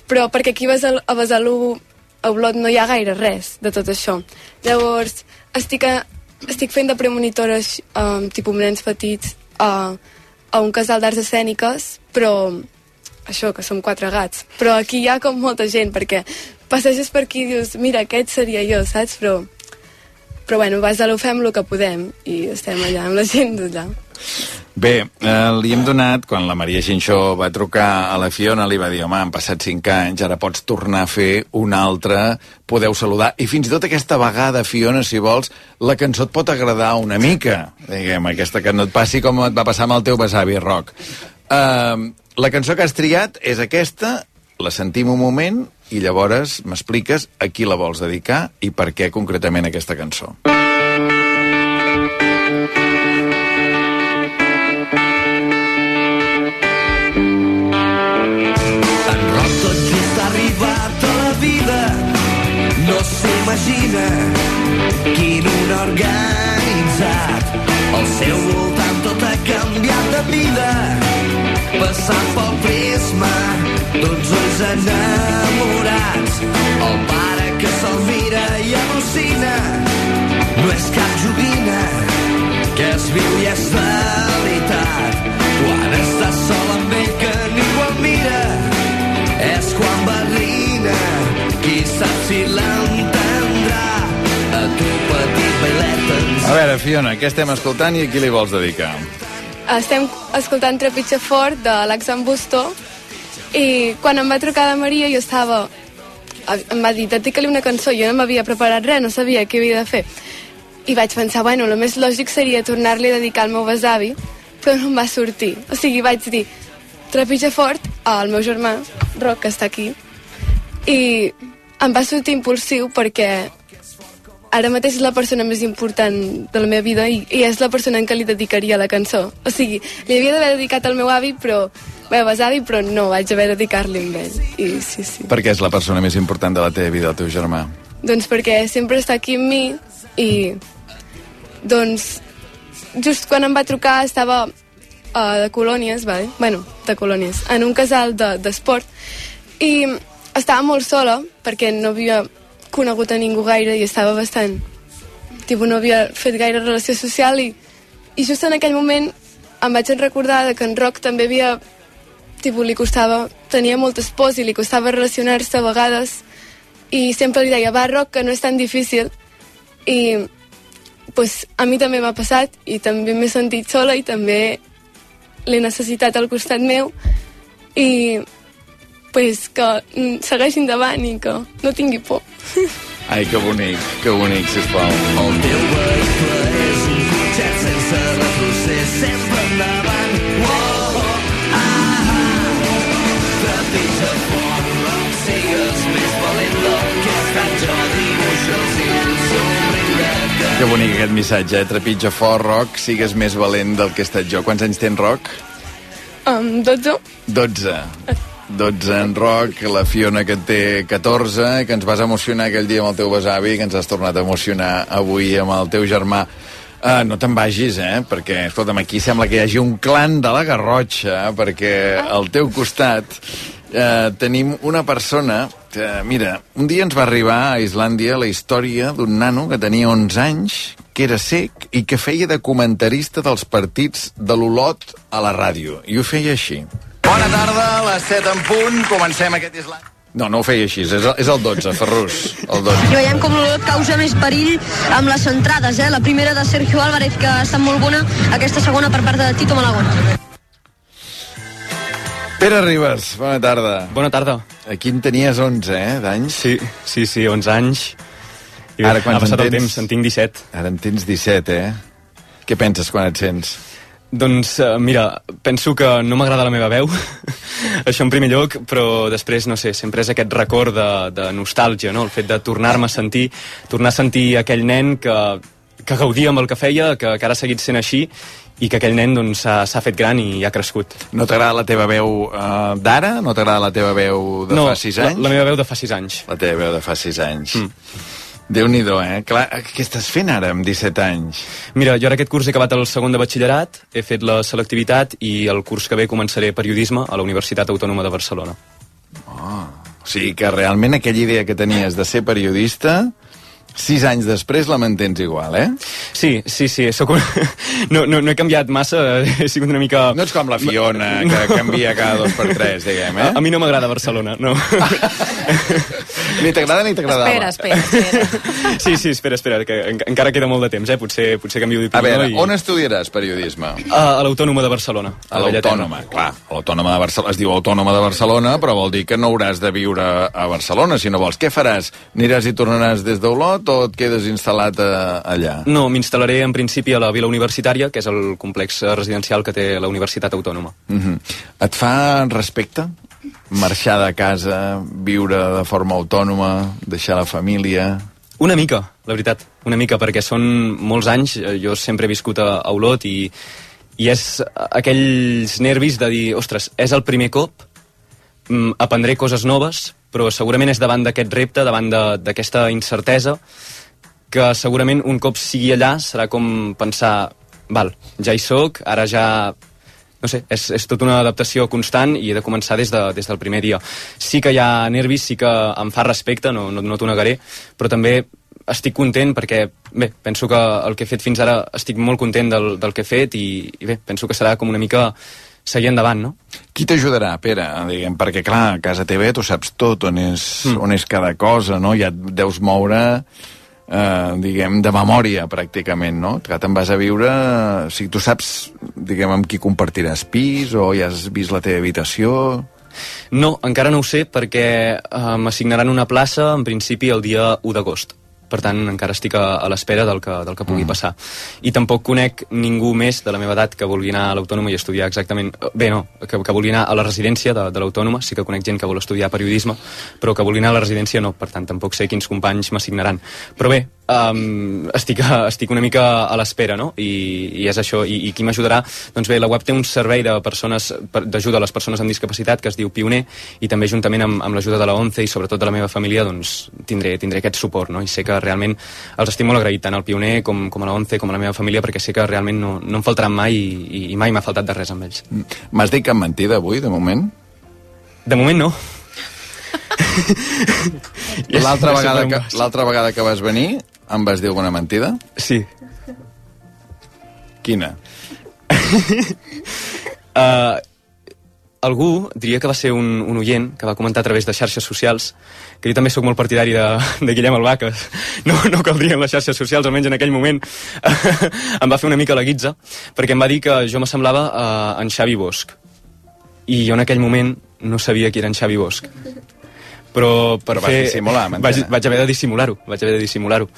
però perquè aquí a Besal- a Besalú, a Olot, no hi ha gaire res de tot això. Llavors, estic, a, estic fent de premonitores, um, tipus nens petits, a, a un casal d'arts escèniques, però això, que som quatre gats. Però aquí hi ha com molta gent, perquè passeges per aquí i dius, mira, aquest seria jo, saps? Però però bueno, vas a lo fem el que podem i estem allà amb la gent d'allà. Bé, eh, li hem donat, quan la Maria Xinxó va trucar a la Fiona, li va dir, home, han passat 5 anys, ara pots tornar a fer una altra, podeu saludar, i fins i tot aquesta vegada, Fiona, si vols, la cançó et pot agradar una mica, diguem, aquesta que no et passi com et va passar amb el teu besavi rock. Uh, la cançó que has triat és aquesta, la sentim un moment, i llavors m'expliques a qui la vols dedicar i per què concretament aquesta cançó. S'imagina quin un organitzat al seu voltant tot ha canviat de vida. Passant pel prisma d'uns ulls enamorats. El pare que se'l mira i al·lucina. No és cap joguina que es viu i és veritat. Quan estàs sol amb ell que ningú el mira és quan barrina qui sap si l'entendrà A veure, Fiona, què estem escoltant i a qui li vols dedicar? Estem escoltant Trepitja Fort de l'Axan Busto i quan em va trucar la Maria jo estava em va dir, dedica-li una cançó jo no m'havia preparat res, no sabia què havia de fer i vaig pensar, bueno, el més lògic seria tornar-li a dedicar al meu besavi però no em va sortir, o sigui, vaig dir Trepitja Fort al meu germà Roc, que està aquí i em va sortir impulsiu perquè ara mateix és la persona més important de la meva vida i, i és la persona en què li dedicaria la cançó. O sigui, li havia d'haver dedicat al meu avi, però meu besavi, però no vaig haver de dedicar-li amb ell. I sí, sí. Per què és la persona més important de la teva vida, el teu germà? Doncs perquè sempre està aquí amb mi i doncs just quan em va trucar estava uh, de colònies, vale? bueno, de colònies, en un casal de- d'esport de, i estava molt sola perquè no havia conegut a ningú gaire i estava bastant tipus, no havia fet gaire relació social i, i just en aquell moment em vaig recordar que en Roc també havia tipus, li costava, tenia moltes pors i li costava relacionar-se a vegades i sempre li deia, va Roc, que no és tan difícil. I pues, a mi també m'ha passat i també m'he sentit sola i també l'he necessitat al costat meu i pues, que mm, segueixi endavant i que no tingui por. Ai, que bonic, que bonic, sisplau. El teu vehicle és un cotxet sense retrocés, sempre endavant. Oh, oh, ah, ah. Trepitja fort, sigues més valent del que he estat jo. Dibuixa'ls i un somriure que... Que bonic aquest missatge, eh? Trepitja fort, Roc, sigues més valent del que he estat jo. Quants anys tens, Roc? Um, 12. 12. 12 en Roc, la Fiona que té 14, que ens vas emocionar aquell dia amb el teu besavi, que ens has tornat a emocionar avui amb el teu germà. Uh, no te'n vagis, eh? Perquè, escolta'm, aquí sembla que hi hagi un clan de la Garrotxa, perquè al teu costat uh, tenim una persona que, mira, un dia ens va arribar a Islàndia la història d'un nano que tenia 11 anys, que era sec i que feia de comentarista dels partits de l'Olot a la ràdio. I ho feia així. Bona tarda, a les 7 en punt, comencem aquest Islàndia. No, no ho feia així, és, el- és el 12, Ferrus, el 12. I veiem com l'Olot causa més perill amb les centrades, eh? La primera de Sergio Álvarez, que ha estat molt bona, aquesta segona per part de Tito Malagón. Pere Ribas, bona tarda. Bona tarda. Aquí en tenies 11, eh, d'anys? Sí, sí, sí, 11 anys. I Ara, bé, quants ha passat en el tens? temps, en tinc 17. Ara en tens 17, eh? Què penses quan et sents? Doncs, uh, mira, penso que no m'agrada la meva veu, això en primer lloc, però després, no sé, sempre és aquest record de, de nostàlgia, no? El fet de tornar-me a sentir, tornar a sentir aquell nen que, que gaudia amb el que feia, que, que ara ha seguit sent així, i que aquell nen doncs, s'ha s'ha fet gran i ha crescut. No t'agrada la teva veu uh, d'ara? No t'agrada la teva veu de no, fa 6 anys? La, la meva veu de fa 6 anys. La teva veu de fa 6 anys. Mm. Déu-n'hi-do, eh? Clar, què estàs fent ara amb 17 anys? Mira, jo ara aquest curs he acabat el segon de batxillerat, he fet la selectivitat i el curs que ve començaré periodisme a la Universitat Autònoma de Barcelona. Oh. O sigui que realment aquella idea que tenies de ser periodista, sis anys després la mantens igual, eh? Sí, sí, sí, soc un... no, no, no he canviat massa, he sigut una mica... No ets com la Fiona, que canvia cada dos per tres, diguem, eh? A, a mi no m'agrada Barcelona, no. ni t'agrada ni t'agradava. Espera, espera, espera. Sí, sí, espera, espera, que en, encara queda molt de temps, eh? Potser, potser canvio A d'opinió. veure, i... on estudiaràs periodisme? A, a l'Autònoma de Barcelona. A l'Autònoma, clar. A l'Autònoma de Barcelona. Es diu Autònoma de Barcelona, però vol dir que no hauràs de viure a Barcelona, si no vols. Què faràs? Aniràs i tornaràs des d'Olot o et quedes instal·lat a, allà? No, m'instal·laré en principi a la Vila Universitària, que és el complex eh, residencial que té la Universitat Autònoma. Mm -hmm. Et fa respecte marxar de casa, viure de forma autònoma, deixar la família... Una mica, la veritat, una mica, perquè són molts anys, eh, jo sempre he viscut a, a Olot i, i és aquells nervis de dir, ostres, és el primer cop, mm, aprendré coses noves, però segurament és davant d'aquest repte, davant d'aquesta incertesa, que segurament un cop sigui allà serà com pensar, val, ja hi sóc, ara ja no sé, és, és tota una adaptació constant i he de començar des, de, des del primer dia. Sí que hi ha nervis, sí que em fa respecte, no, no, no t'ho negaré, però també estic content perquè, bé, penso que el que he fet fins ara estic molt content del, del que he fet i, i bé, penso que serà com una mica seguir endavant, no? Qui t'ajudarà, Pere? Diguem, perquè, clar, a casa teva tu saps tot, on és, mm. on és cada cosa, no? Ja et deus moure eh, diguem, de memòria, pràcticament, no? Que te'n vas a viure... O sigui, tu saps, diguem, amb qui compartiràs pis o ja has vist la teva habitació... No, encara no ho sé perquè eh, m'assignaran una plaça en principi el dia 1 d'agost. Per tant, encara estic a, a l'espera del, que, del que pugui mm. passar. I tampoc conec ningú més de la meva edat que vulgui anar a l'Autònoma i estudiar exactament... Bé, no, que, que vulgui anar a la residència de, de l'Autònoma. Sí que conec gent que vol estudiar periodisme, però que vulgui anar a la residència no. Per tant, tampoc sé quins companys m'assignaran. Però bé, um, estic, a, estic una mica a l'espera, no? I, I és això. I, i qui m'ajudarà? Doncs bé, la web té un servei de persones per- d'ajuda a les persones amb discapacitat que es diu Pioner i també juntament amb, amb l'ajuda de la ONCE i sobretot de la meva família doncs tindré, tindré aquest suport, no? I sé que realment els estic molt agraït tant al Pioner com, com a la ONCE com a la meva família perquè sé que realment no, no em faltaran mai i, i mai m'ha faltat de res amb ells. M'has dit cap mentida avui, de moment? De moment no. L'altra vegada, que, l'altra vegada que vas venir em vas dir alguna mentida? Sí. Quina? Uh, algú, diria que va ser un, un oient que va comentar a través de xarxes socials que jo també sóc molt partidari de, de Guillem Albà, que no, no caldrien les xarxes socials, almenys en aquell moment em va fer una mica la guitza, perquè em va dir que jo m'assemblava uh, en Xavi Bosch. I jo en aquell moment no sabia qui era en Xavi Bosch. però per Però vas fer... dissimular, vaig, m'entens? vaig haver de dissimular-ho, vaig haver de dissimular-ho.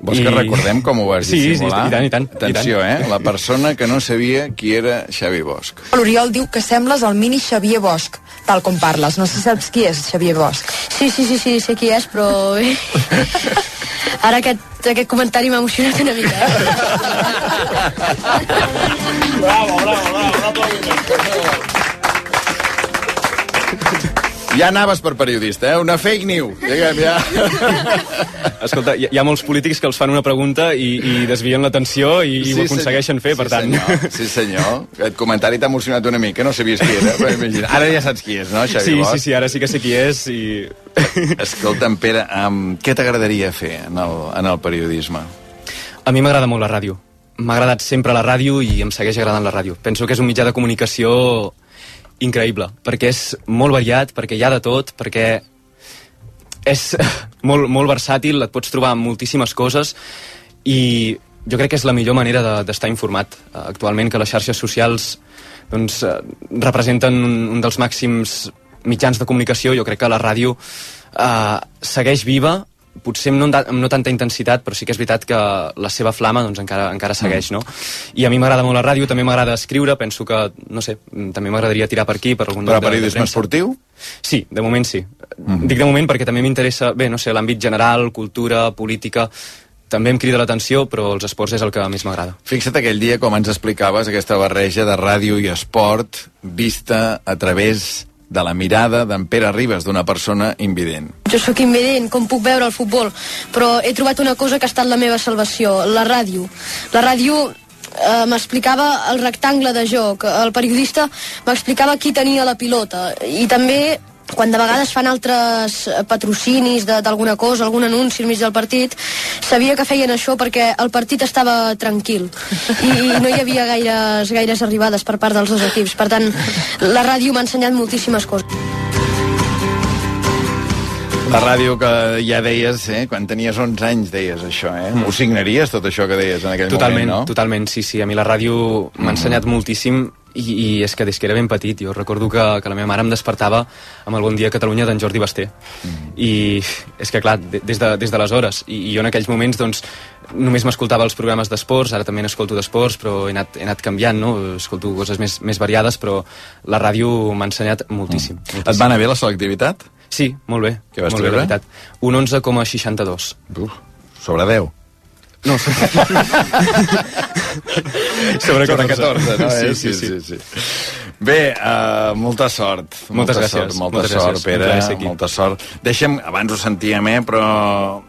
Vols que recordem com ho vas sí, dissimular? Sí, i tant, i tant. Atenció, i tant. eh? La persona que no sabia qui era Xavi Bosch. L'Oriol diu que sembles el mini Xavier Bosch, tal com parles. No sé si saps qui és Xavier Bosch. Sí, sí, sí, sí, sé qui és, però... Ara aquest, aquest comentari m'ha emocionat una mica. Eh? Bravo, bravo, bravo, bravo. Ja anaves per periodista, eh? Una fake news. Diguem, ja. Escolta, hi, hi ha molts polítics que els fan una pregunta i, i desvien l'atenció i, i ho aconsegueixen fer, per sí, tant... Senyor. Sí, senyor. Aquest comentari t'ha emocionat una mica, no sabies qui era. Però imagina. Ara ja saps qui és, no, Xavi Sí, Bosch? sí, sí, ara sí que sé qui és i... Escolta'm, Pere, um, què t'agradaria fer en el, en el periodisme? A mi m'agrada molt la ràdio. M'ha agradat sempre la ràdio i em segueix agradant la ràdio. Penso que és un mitjà de comunicació increïble, perquè és molt variat, perquè hi ha de tot, perquè és molt, molt versàtil, et pots trobar moltíssimes coses i jo crec que és la millor manera de- d'estar informat eh, actualment, que les xarxes socials doncs, eh, representen un, un dels màxims mitjans de comunicació. Jo crec que la ràdio eh, segueix viva, potser amb no, amb no tanta intensitat, però sí que és veritat que la seva flama doncs, encara, encara segueix, no? I a mi m'agrada molt la ràdio, també m'agrada escriure, penso que, no sé, mm, també m'agradaria tirar per aquí, per algun Però lloc de- de periodisme esportiu? Sí, de moment sí. Dic de moment perquè també m'interessa, bé, no sé, l'àmbit general, cultura, política, també em crida l'atenció, però els esports és el que més m'agrada. Fixa't aquell dia com ens explicaves aquesta barreja de ràdio i esport vista a través de la mirada d'en Pere Ribas, d'una persona invident. Jo sóc invident, com puc veure el futbol, però he trobat una cosa que ha estat la meva salvació, la ràdio. La ràdio eh, m'explicava el rectangle de joc, el periodista m'explicava qui tenia la pilota, i també quan de vegades fan altres eh, patrocinis de- d'alguna cosa, algun anunci al mig del partit, sabia que feien això perquè el partit estava tranquil i, i no hi havia gaires, gaires arribades per part dels dos equips. Per tant, la ràdio m'ha ensenyat moltíssimes coses. La ràdio que ja deies, eh, quan tenies 11 anys deies això, eh? Ho signaries, tot això que deies en aquell Totalment, moment, no? totalment, sí, sí. A mi la ràdio m'ha ensenyat moltíssim i, i és que des que era ben petit jo recordo que, que la meva mare em despertava amb el Bon dia Catalunya d'en Jordi Basté i és que clar, de- des de- des d'aleshores de, i, i jo en aquells moments doncs només m'escoltava els programes d'esports, ara també n'escolto d'esports però he anat, he anat canviant, no? escolto coses més, més variades però la ràdio m'ha ensenyat moltíssim, moltíssim. Et va anar bé la selectivitat? Sí, molt bé. Què vas molt bé, treure? veritat. Un 11,62. Uf, sobre 10. No, sobre 14. 14, no? Sí, eh? sí, sí. sí, sí. Bé, uh, molta sort. Moltes molta gràcies, Sort, molta moltes sort, gràcies. Pere, molta sort. Deixa'm, abans ho sentíem, eh, però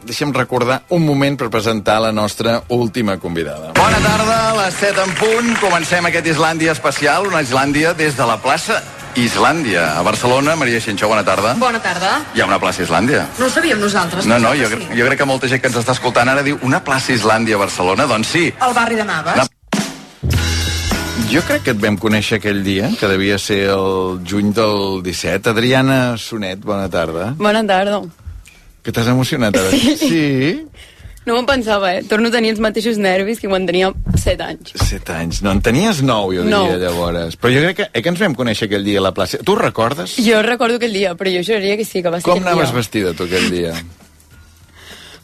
deixa'm recordar un moment per presentar la nostra última convidada. Bona tarda, a les 7 en punt. Comencem aquest Islàndia especial, una Islàndia des de la plaça Islàndia. A Barcelona, Maria Xinxó, bona tarda. Bona tarda. Hi ha una plaça Islàndia. No ho sabíem nosaltres. No, no, jo, cre- jo crec que molta gent que ens està escoltant ara diu una plaça Islàndia a Barcelona, doncs sí. sí. El barri de Naves. No. Jo crec que et vam conèixer aquell dia, que devia ser el juny del 17. Adriana Sonet, bona tarda. Bona tarda. Que t'has emocionat ara? Sí. sí? No m'ho pensava, eh? Torno a tenir els mateixos nervis que quan tenia 7 anys. Set anys. No, en tenies nou, jo diria, Nou. llavors. Però jo crec que, eh, que ens vam conèixer aquell dia a la plaça. Tu recordes? Jo recordo aquell dia, però jo juraria que sí, que va ser Com anaves dia. vestida tu aquell dia?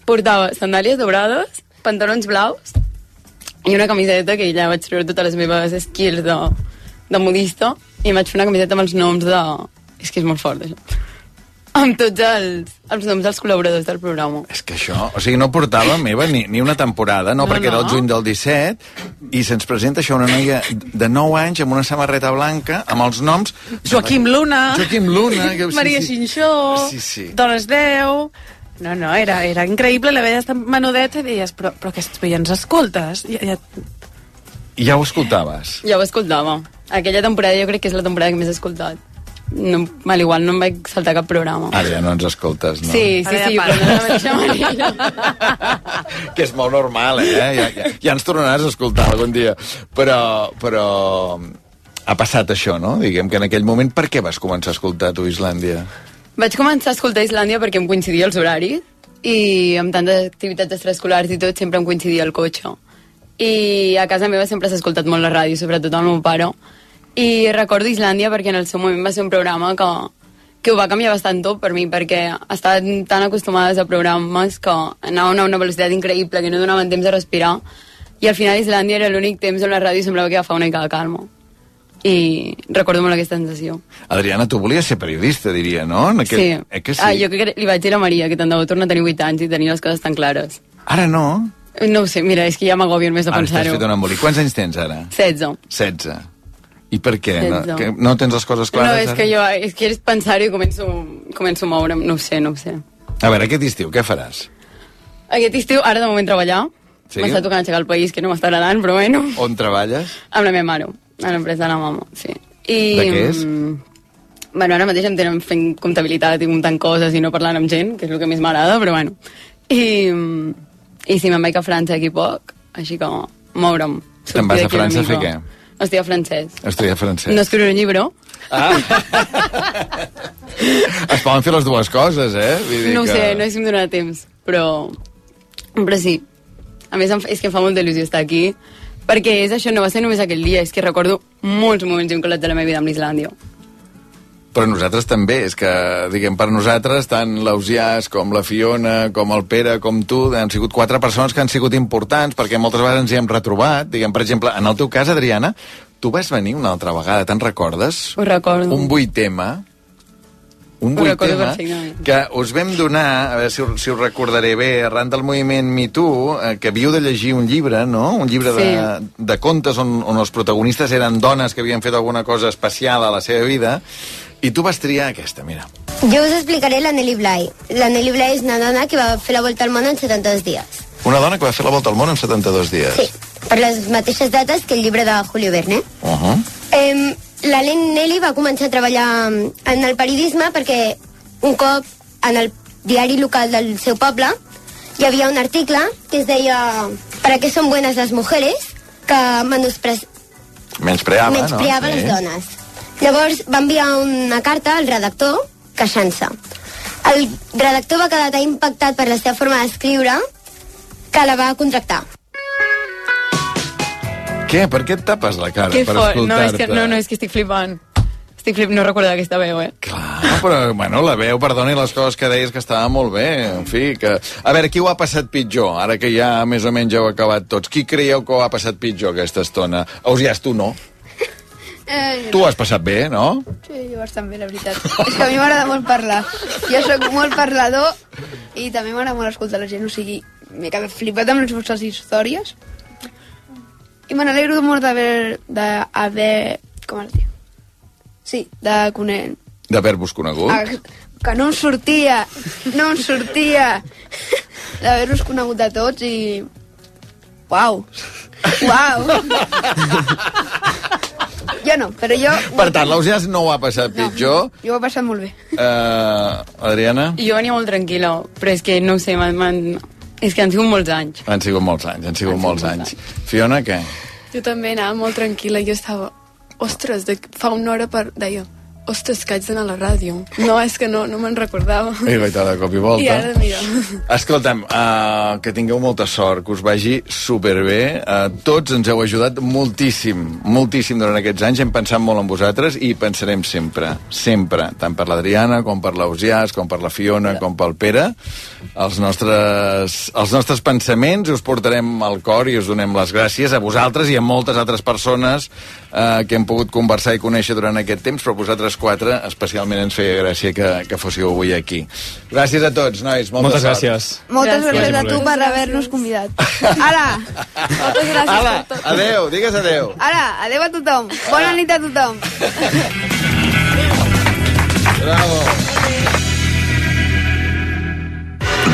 Portava sandàlies daurades, pantalons blaus i una camiseta que ja vaig treure totes les meves skills de, de modista i vaig fer una camiseta amb els noms de... És que és molt fort, això. Amb tots els, els noms dels col·laboradors del programa. És que això, o sigui, no portava meva ni, ni una temporada, no, No, perquè era el no. juny del 17, i se'ns presenta això una noia de 9 anys amb una samarreta blanca, amb els noms... Joaquim Luna. Joaquim Luna. Que, Maria Xinxó. Sí, sí. Dones 10. No, no, era, era increïble, la veies tan menudeta i deies, però, però, que, però ja ens escoltes? Ja, ja... Ja ho escoltaves. Ja ho escoltava. Aquella temporada jo crec que és la temporada que més he escoltat. No, mal igual, no em vaig saltar cap programa. Ara ja no ens escoltes, no? Sí, sí, sí, però no de la mateixa manera. Que és molt normal, eh? Ja, ja, ja ens tornaràs a escoltar algun dia. Però, però ha passat això, no? Diguem que en aquell moment, per què vas començar a escoltar tu Islàndia? Vaig començar a escoltar Islàndia perquè em coincidia els horaris i amb tantes activitats extraescolars i tot sempre em coincidia el cotxe. I a casa meva sempre s'ha escoltat molt la ràdio, sobretot el meu pare. I recordo Islàndia perquè en el seu moment va ser un programa que, que ho va canviar bastant tot per mi, perquè estaven tan acostumades a programes que anaven a una velocitat increïble, que no donaven temps a respirar, i al final Islàndia era l'únic temps on la ràdio semblava que agafava una mica de calma. I recordo molt aquesta sensació. Adriana, tu volies ser periodista, diria, no? En aquell... sí. Eh que sí? Ah, jo crec que li vaig dir a Maria que tant de bo torna a tenir 8 anys i tenir les coses tan clares. Ara no? No ho sé, mira, és que ja m'agobien més de Ara estàs pensar-ho. fet un embolic. Quants anys tens ara? 16. 16. I per què? No, que no tens les coses clares? no, és ara? que jo, és que és pensar-ho i començo, començo a moure'm, no ho sé, no ho sé. A veure, aquest estiu, què faràs? Aquest estiu, ara de moment treballar, Sí? m'està tocant aixecar el país, que no m'està agradant, però bueno, On treballes? amb la meva mare, a l'empresa de la mama, sí. I, De què és? mm, Bueno, ara mateix em tenen fent comptabilitat i muntant coses i no parlant amb gent, que és el que més m'agrada, però bueno. I, mm, I sí, me'n vaig a França d'aquí poc, així que moure'm. Te'n vas a França a fer mica. Estudiar francès. Estudiar francès. No escriure un llibre, Ah. es poden fer les dues coses, eh? Vull dir no ho que... sé, no si em donarà temps, però... Però sí. A més, és que em fa molta il·lusió estar aquí, perquè és això, no va ser només aquell dia, és que recordo molts moments vinculats a la meva vida amb l'Islàndia. Però nosaltres també, és que, diguem, per nosaltres, tant l'Ausiàs com la Fiona, com el Pere, com tu, han sigut quatre persones que han sigut importants, perquè moltes vegades ens hi hem retrobat. Diguem, per exemple, en el teu cas, Adriana, tu vas venir una altra vegada, te'n recordes? Ho recordo. Un vuitema, un vuitema perfectament. que us vam donar, a veure si, ho- si ho recordaré bé, arran del moviment Me Too, eh, que havíeu de llegir un llibre, no? Un llibre de, de contes on, on els protagonistes eren dones que havien fet alguna cosa especial a la seva vida, i tu vas triar aquesta, mira. Jo us explicaré la Nelly Bly. La Nelly Bly és una dona que va fer la volta al món en 72 dies. Una dona que va fer la volta al món en 72 dies. Sí, per les mateixes dates que el llibre de Julio Verne. Uh -huh. Eh, la Len Nelly va començar a treballar en el periodisme perquè un cop en el diari local del seu poble hi havia un article que es deia ¿Para qué son buenas las mujeres? que menuspre Menyspreava, menyspreava no? les dones. Llavors va enviar una carta al redactor queixant-se. El redactor va quedar tan impactat per la seva forma d'escriure que la va contractar. Què? Per què et tapes la cara? que per fort. No, és escoltar-te? que, no, no, és que estic flipant. Estic flip... No recordava aquesta veu, eh? Ah, però, bueno, la veu, perdoni, les coses que deies que estava molt bé, en fi, que... A veure, qui ho ha passat pitjor, ara que ja més o menys heu acabat tots? Qui creieu que ho ha passat pitjor aquesta estona? Ausiàs, tu no. Eh, Tu ho has passat bé, no? Sí, jo bastant bé, la veritat. És que a mi m'agrada molt parlar. Jo sóc molt parlador i també m'agrada molt escoltar la gent, o sigui, m'he quedat flipat amb les vostres històries i me n'alegro molt d'haver... d'haver... com es diu? Sí, de conèixer... D'haver-vos conegut. Ah, que no em sortia, no em sortia d'haver-vos conegut a tots i... Uau! Uau! jo no, però jo, Per tant, l'Ausiàs no ho ha passat pitjor. jo ho he passat molt bé. Uh, Adriana? Jo venia molt tranquil·la, però és que no ho sé, m'han- és que han sigut molts anys. Han sigut molts anys, han sigut molts anys. Fiona, què? Jo també anava molt tranquil·la, jo estava... Ostres, de, fa una hora per... Deia, ostres, que haig d'anar a la ràdio. No, és que no, no me'n recordava. I vaig de cop i volta. I ara, mira... Escolta'm, uh, que tingueu molta sort, que us vagi superbé. Uh, tots ens heu ajudat moltíssim, moltíssim durant aquests anys. Hem pensat molt en vosaltres i pensarem sempre, sempre, tant per l'Adriana com per l'Ausiàs, com per la Fiona, com pel Pere. Els nostres, els nostres pensaments us portarem al cor i us donem les gràcies a vosaltres i a moltes altres persones uh, que hem pogut conversar i conèixer durant aquest temps, però vosaltres quatre especialment ens feia gràcia que, que fóssiu avui aquí. Gràcies a tots, nois. Molta Moltes sort. gràcies. Moltes Gràcies. gràcies, a tu per haver-nos convidat. Ara! Moltes gràcies Ala, per tot. adeu, digues adeu. Ara, adeu a tothom. Bona nit a tothom. Bravo.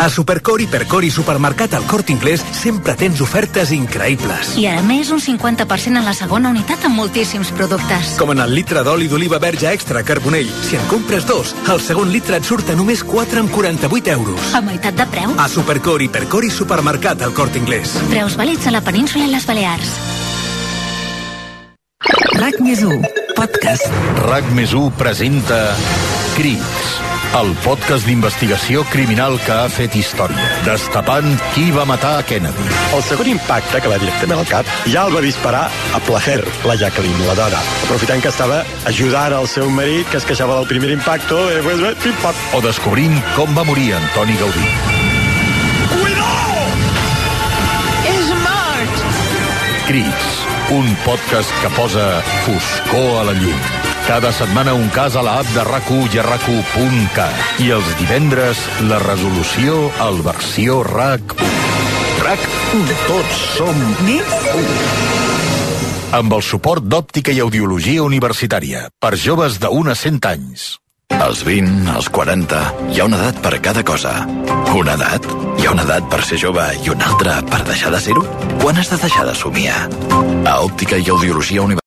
A Supercor, Hipercor i Supermercat al Cort Inglés sempre tens ofertes increïbles. I a més un 50% en la segona unitat amb moltíssims productes. Com en el litre d'oli d'oliva verge extra Carbonell. Si en compres dos, el segon litre et surt a només 4 amb 48 euros. A meitat de preu? A Supercor, Hipercor i Supermercat al Cort Inglés. Preus vàlids a la península i les Balears. RAC més 1, podcast. RAC més 1 presenta Crits, el podcast d'investigació criminal que ha fet història, destapant qui va matar a Kennedy. El segon impacte que va directament al cap ja el va disparar a placer, la Jacqueline, la dona, aprofitant que estava ajudant al seu marit que es queixava del primer impacto, i pues, bé, pim, pam. O descobrint com va morir Antoni Gaudí. És mort! Crits, un podcast que posa foscor a la llum. Cada setmana un cas a la app de rac i a rac I els divendres, la resolució al versió RAC1. RAC1. Tots som més Amb el suport d'òptica i audiologia universitària per joves de 1 a 100 anys. Als 20, als 40, hi ha una edat per cada cosa. Una edat? Hi ha una edat per ser jove i una altra per deixar de ser-ho? Quan has de deixar de somiar? A Òptica i Audiologia Universitària